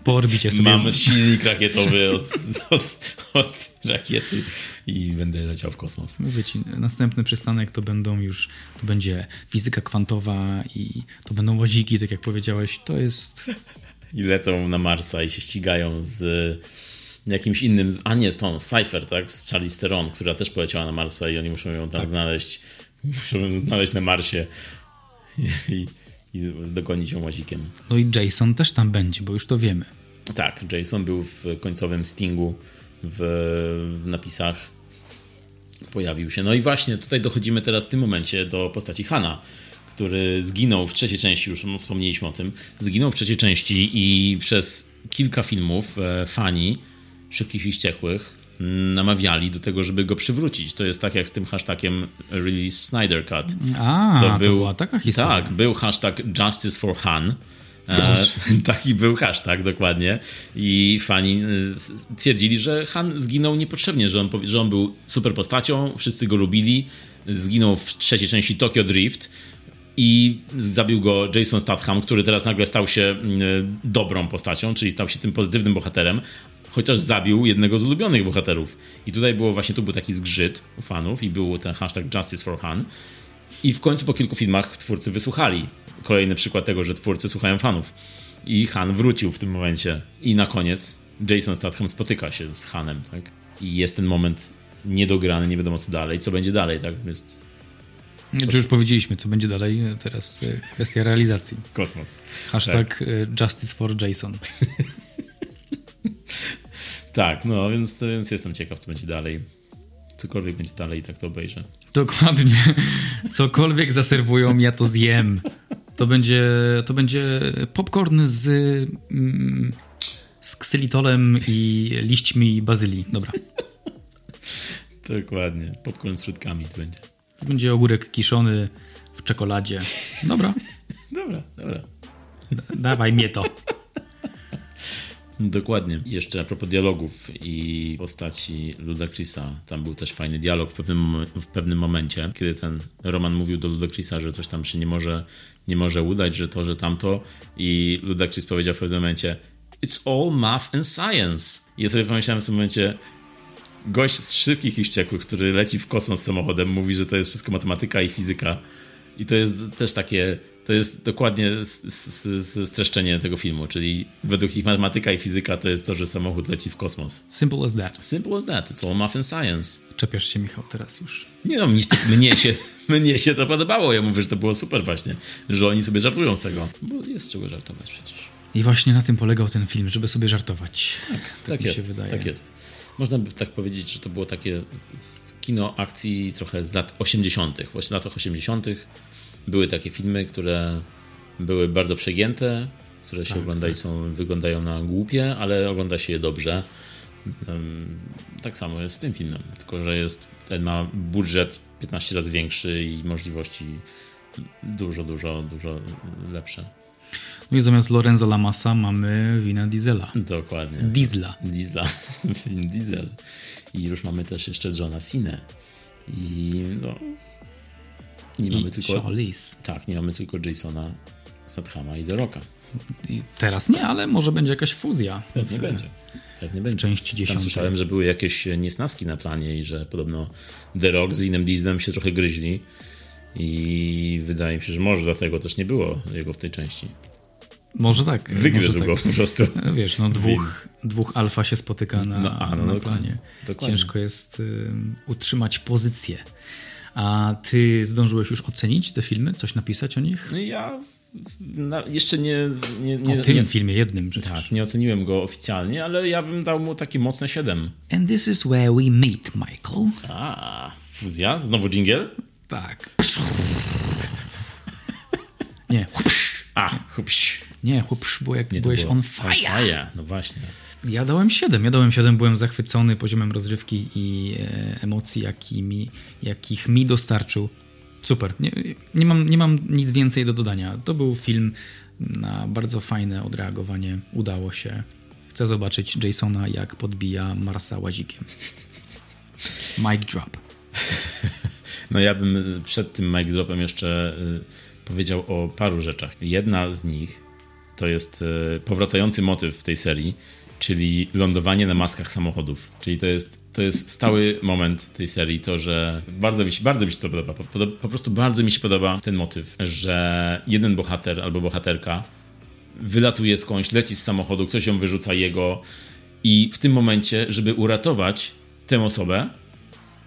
Po orbicie sobie. Mam silnik rakietowy od, od, od, rakiety i będę leciał w kosmos. Mówię ci, następny przystanek to będą już, to będzie fizyka kwantowa i to będą łaziki, tak jak powiedziałeś. To jest... I lecą na Marsa i się ścigają z jakimś innym, a nie, z tą Cypher, tak, z Charlie Steron, która też poleciała na Marsa i oni muszą ją tam tak. znaleźć, muszą ją znaleźć na Marsie i, i dogonić ją łazikiem. No i Jason też tam będzie, bo już to wiemy. Tak, Jason był w końcowym Stingu w, w napisach pojawił się. No i właśnie tutaj dochodzimy teraz w tym momencie do postaci Hana, który zginął w trzeciej części, już wspomnieliśmy o tym, zginął w trzeciej części i przez kilka filmów e, fani Szybkich i Wściekłych namawiali do tego, żeby go przywrócić. To jest tak jak z tym hashtagiem Release Snyder Cut. A, to, był, to była taka historia. Tak, był hashtag Justice for Han E, taki był hashtag, dokładnie. I fani e, twierdzili, że Han zginął niepotrzebnie, że on, że on był super postacią, wszyscy go lubili. Zginął w trzeciej części Tokyo Drift i zabił go Jason Statham, który teraz nagle stał się mm, dobrą postacią, czyli stał się tym pozytywnym bohaterem, chociaż zabił jednego z ulubionych bohaterów. I tutaj było właśnie, tu był taki zgrzyt u fanów i był ten hashtag Justice for Han. I w końcu po kilku filmach twórcy wysłuchali. Kolejny przykład tego, że twórcy słuchają fanów. I Han wrócił w tym momencie. I na koniec Jason Statham spotyka się z Hanem, tak? I jest ten moment niedograny, nie wiadomo co dalej, co będzie dalej, tak? Jest czy już powiedzieliśmy, co będzie dalej, teraz e, kwestia realizacji. Kosmos. Hashtag tak. E, Justice for Jason. tak, no więc, więc jestem ciekaw, co będzie dalej. Cokolwiek będzie dalej, tak to obejrzę. Dokładnie. Cokolwiek zaserwują, ja to zjem. To będzie, to będzie popcorn z, mm, z ksylitolem i liśćmi bazylii. Dobra. Dokładnie. Popcorn z środkami to będzie. To będzie ogórek kiszony w czekoladzie. Dobra. dobra, dobra. dawaj mnie to. Dokładnie. Jeszcze a propos dialogów i postaci Ludacrisa, tam był też fajny dialog w pewnym, w pewnym momencie, kiedy ten Roman mówił do Ludacrisa, że coś tam się nie może, nie może udać, że to, że tamto i Ludacris powiedział w pewnym momencie It's all math and science. I ja sobie pomyślałem w tym momencie, gość z szybkich i wściekłych, który leci w kosmos samochodem, mówi, że to jest wszystko matematyka i fizyka. I to jest też takie, to jest dokładnie streszczenie tego filmu, czyli według nich matematyka i fizyka to jest to, że samochód leci w kosmos. Simple as that. Simple as that. It's all math and science. Czepiasz się, Michał, teraz już. Nie no, mnie, mnie, się, mnie się to podobało. Ja mówię, że to było super właśnie, że oni sobie żartują z tego. Bo jest czego żartować przecież. I właśnie na tym polegał ten film, żeby sobie żartować. Tak, tak, tak jest. Tak jest. Można by tak powiedzieć, że to było takie kino akcji trochę z lat 80. Właśnie w latach 80. były takie filmy, które były bardzo przegięte, które się tak, ogląda tak. i są, wyglądają na głupie, ale ogląda się je dobrze. Tak samo jest z tym filmem, tylko że jest, ten ma budżet 15 razy większy i możliwości dużo, dużo, dużo lepsze. No i zamiast Lorenzo Lamasa mamy Wina Diesela. Dokładnie. Diesla. Diesla. Win Diesel. I już mamy też jeszcze Johna Cena. I no... Nie I mamy tylko... Charlize. Tak, nie mamy tylko Jasona Stathama i The Rocka. I teraz nie, ale może będzie jakaś fuzja. Pewnie w, będzie. Pewnie będzie. Części dziesiątej. Tam słyszałem, że były jakieś niesnaski na planie i że podobno The Rock z innym Dieslem się trochę gryźli. I wydaje mi się, że może dlatego też nie było jego w tej części. Może tak. Wygryzł może go tak. po prostu. Wiesz, no dwóch, dwóch alfa się spotyka na, no, a, no, na planie. Dokładnie. Ciężko jest utrzymać pozycję. A ty zdążyłeś już ocenić te filmy? Coś napisać o nich? No ja na, jeszcze nie, nie, nie... O tym nie, filmie jednym przecież. Tak, nie oceniłem go oficjalnie, ale ja bym dał mu takie mocne 7. And this is where we meet, Michael. A, fuzja? Znowu jingle? Tak. nie. A, hupsz. Nie, chłop, bo jak nie, byłeś on fire. on fire. No właśnie. Ja dałem 7. Ja dałem 7, byłem zachwycony poziomem rozrywki i e, emocji, jakimi, jakich mi dostarczył. Super. Nie, nie, mam, nie mam nic więcej do dodania. To był film na bardzo fajne odreagowanie. Udało się. Chcę zobaczyć Jasona, jak podbija Marsa łazikiem. Mic drop. No ja bym przed tym mic dropem jeszcze y, powiedział o paru rzeczach. Jedna z nich to jest e, powracający motyw w tej serii, czyli lądowanie na maskach samochodów. Czyli to jest, to jest stały moment tej serii, to, że bardzo mi się, bardzo mi się to podoba. Po, po, po prostu bardzo mi się podoba ten motyw, że jeden bohater albo bohaterka wylatuje skądś, leci z samochodu, ktoś ją wyrzuca jego i w tym momencie, żeby uratować tę osobę,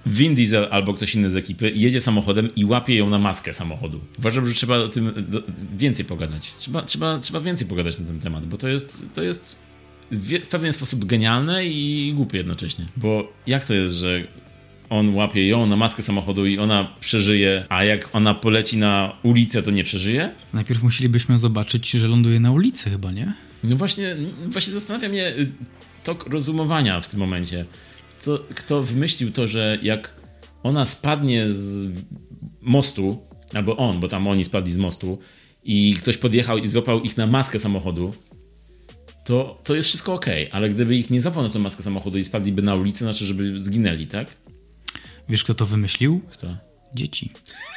Vin Diesel albo ktoś inny z ekipy jedzie samochodem i łapie ją na maskę samochodu. Uważam, że trzeba o tym więcej pogadać. Trzeba, trzeba, trzeba więcej pogadać na ten temat, bo to jest, to jest w pewien sposób genialne i głupie jednocześnie. Bo jak to jest, że on łapie ją na maskę samochodu i ona przeżyje, a jak ona poleci na ulicę, to nie przeżyje? Najpierw musielibyśmy zobaczyć, że ląduje na ulicy chyba, nie? No właśnie, właśnie zastanawia mnie y, tok rozumowania w tym momencie co, kto wymyślił to, że jak ona spadnie z mostu, albo on, bo tam oni spadli z mostu i ktoś podjechał i złapał ich na maskę samochodu, to, to jest wszystko ok, ale gdyby ich nie złapał na tę maskę samochodu i spadliby na ulicę, znaczy, żeby zginęli, tak? Wiesz, kto to wymyślił? Kto? Dzieci.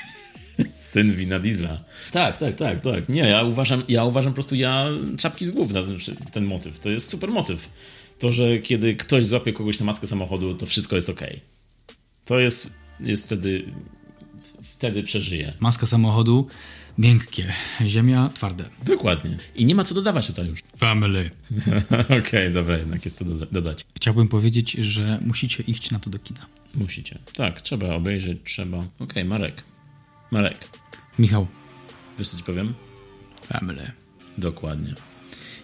Syn wina Diesla. Tak, tak, tak, tak. Nie, ja uważam, ja uważam po prostu, ja czapki z głów na ten, ten motyw. To jest super motyw. To, że kiedy ktoś złapie kogoś na maskę samochodu, to wszystko jest ok. To jest, jest wtedy, wtedy przeżyje. Maska samochodu, miękkie, ziemia twarde. Dokładnie. I nie ma co dodawać tutaj już. Family. Okej, okay, dobra, jednak jest to doda dodać. Chciałbym powiedzieć, że musicie iść na to do kina. Musicie. Tak, trzeba obejrzeć, trzeba. Okej, okay, Marek. Marek. Michał. Wiesz co ci powiem? Family. Dokładnie.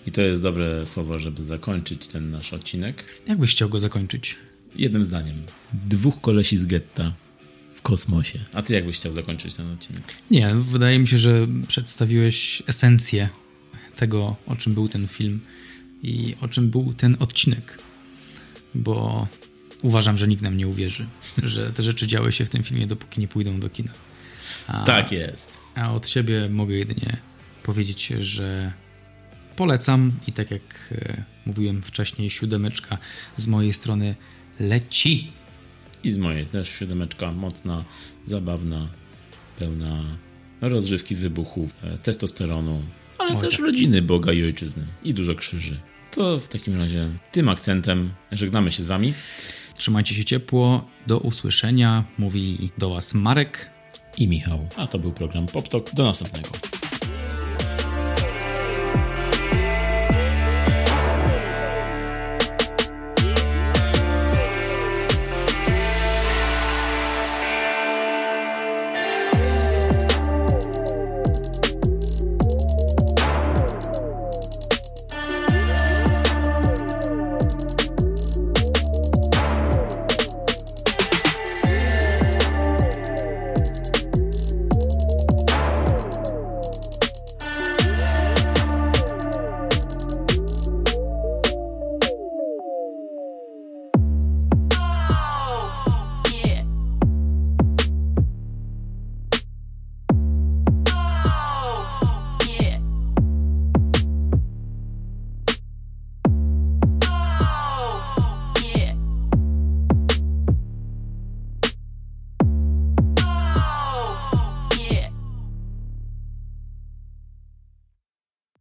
I to jest dobre słowo, żeby zakończyć ten nasz odcinek. Jak byś chciał go zakończyć? Jednym zdaniem. Dwóch kolesi z getta w kosmosie. A ty jak byś chciał zakończyć ten odcinek? Nie, wydaje mi się, że przedstawiłeś esencję tego, o czym był ten film i o czym był ten odcinek. Bo uważam, że nikt nam nie uwierzy, że te rzeczy działy się w tym filmie, dopóki nie pójdą do kina. A, tak jest. A od siebie mogę jedynie powiedzieć, że polecam i tak jak e, mówiłem wcześniej, siódemeczka z mojej strony leci. I z mojej też siódemeczka mocna, zabawna, pełna rozrywki, wybuchów, e, testosteronu, ale Oj, też tak. rodziny Boga i Ojczyzny i dużo krzyży. To w takim razie tym akcentem żegnamy się z Wami. Trzymajcie się ciepło. Do usłyszenia. Mówi do Was Marek i Michał. A to był program PopTok. Do następnego.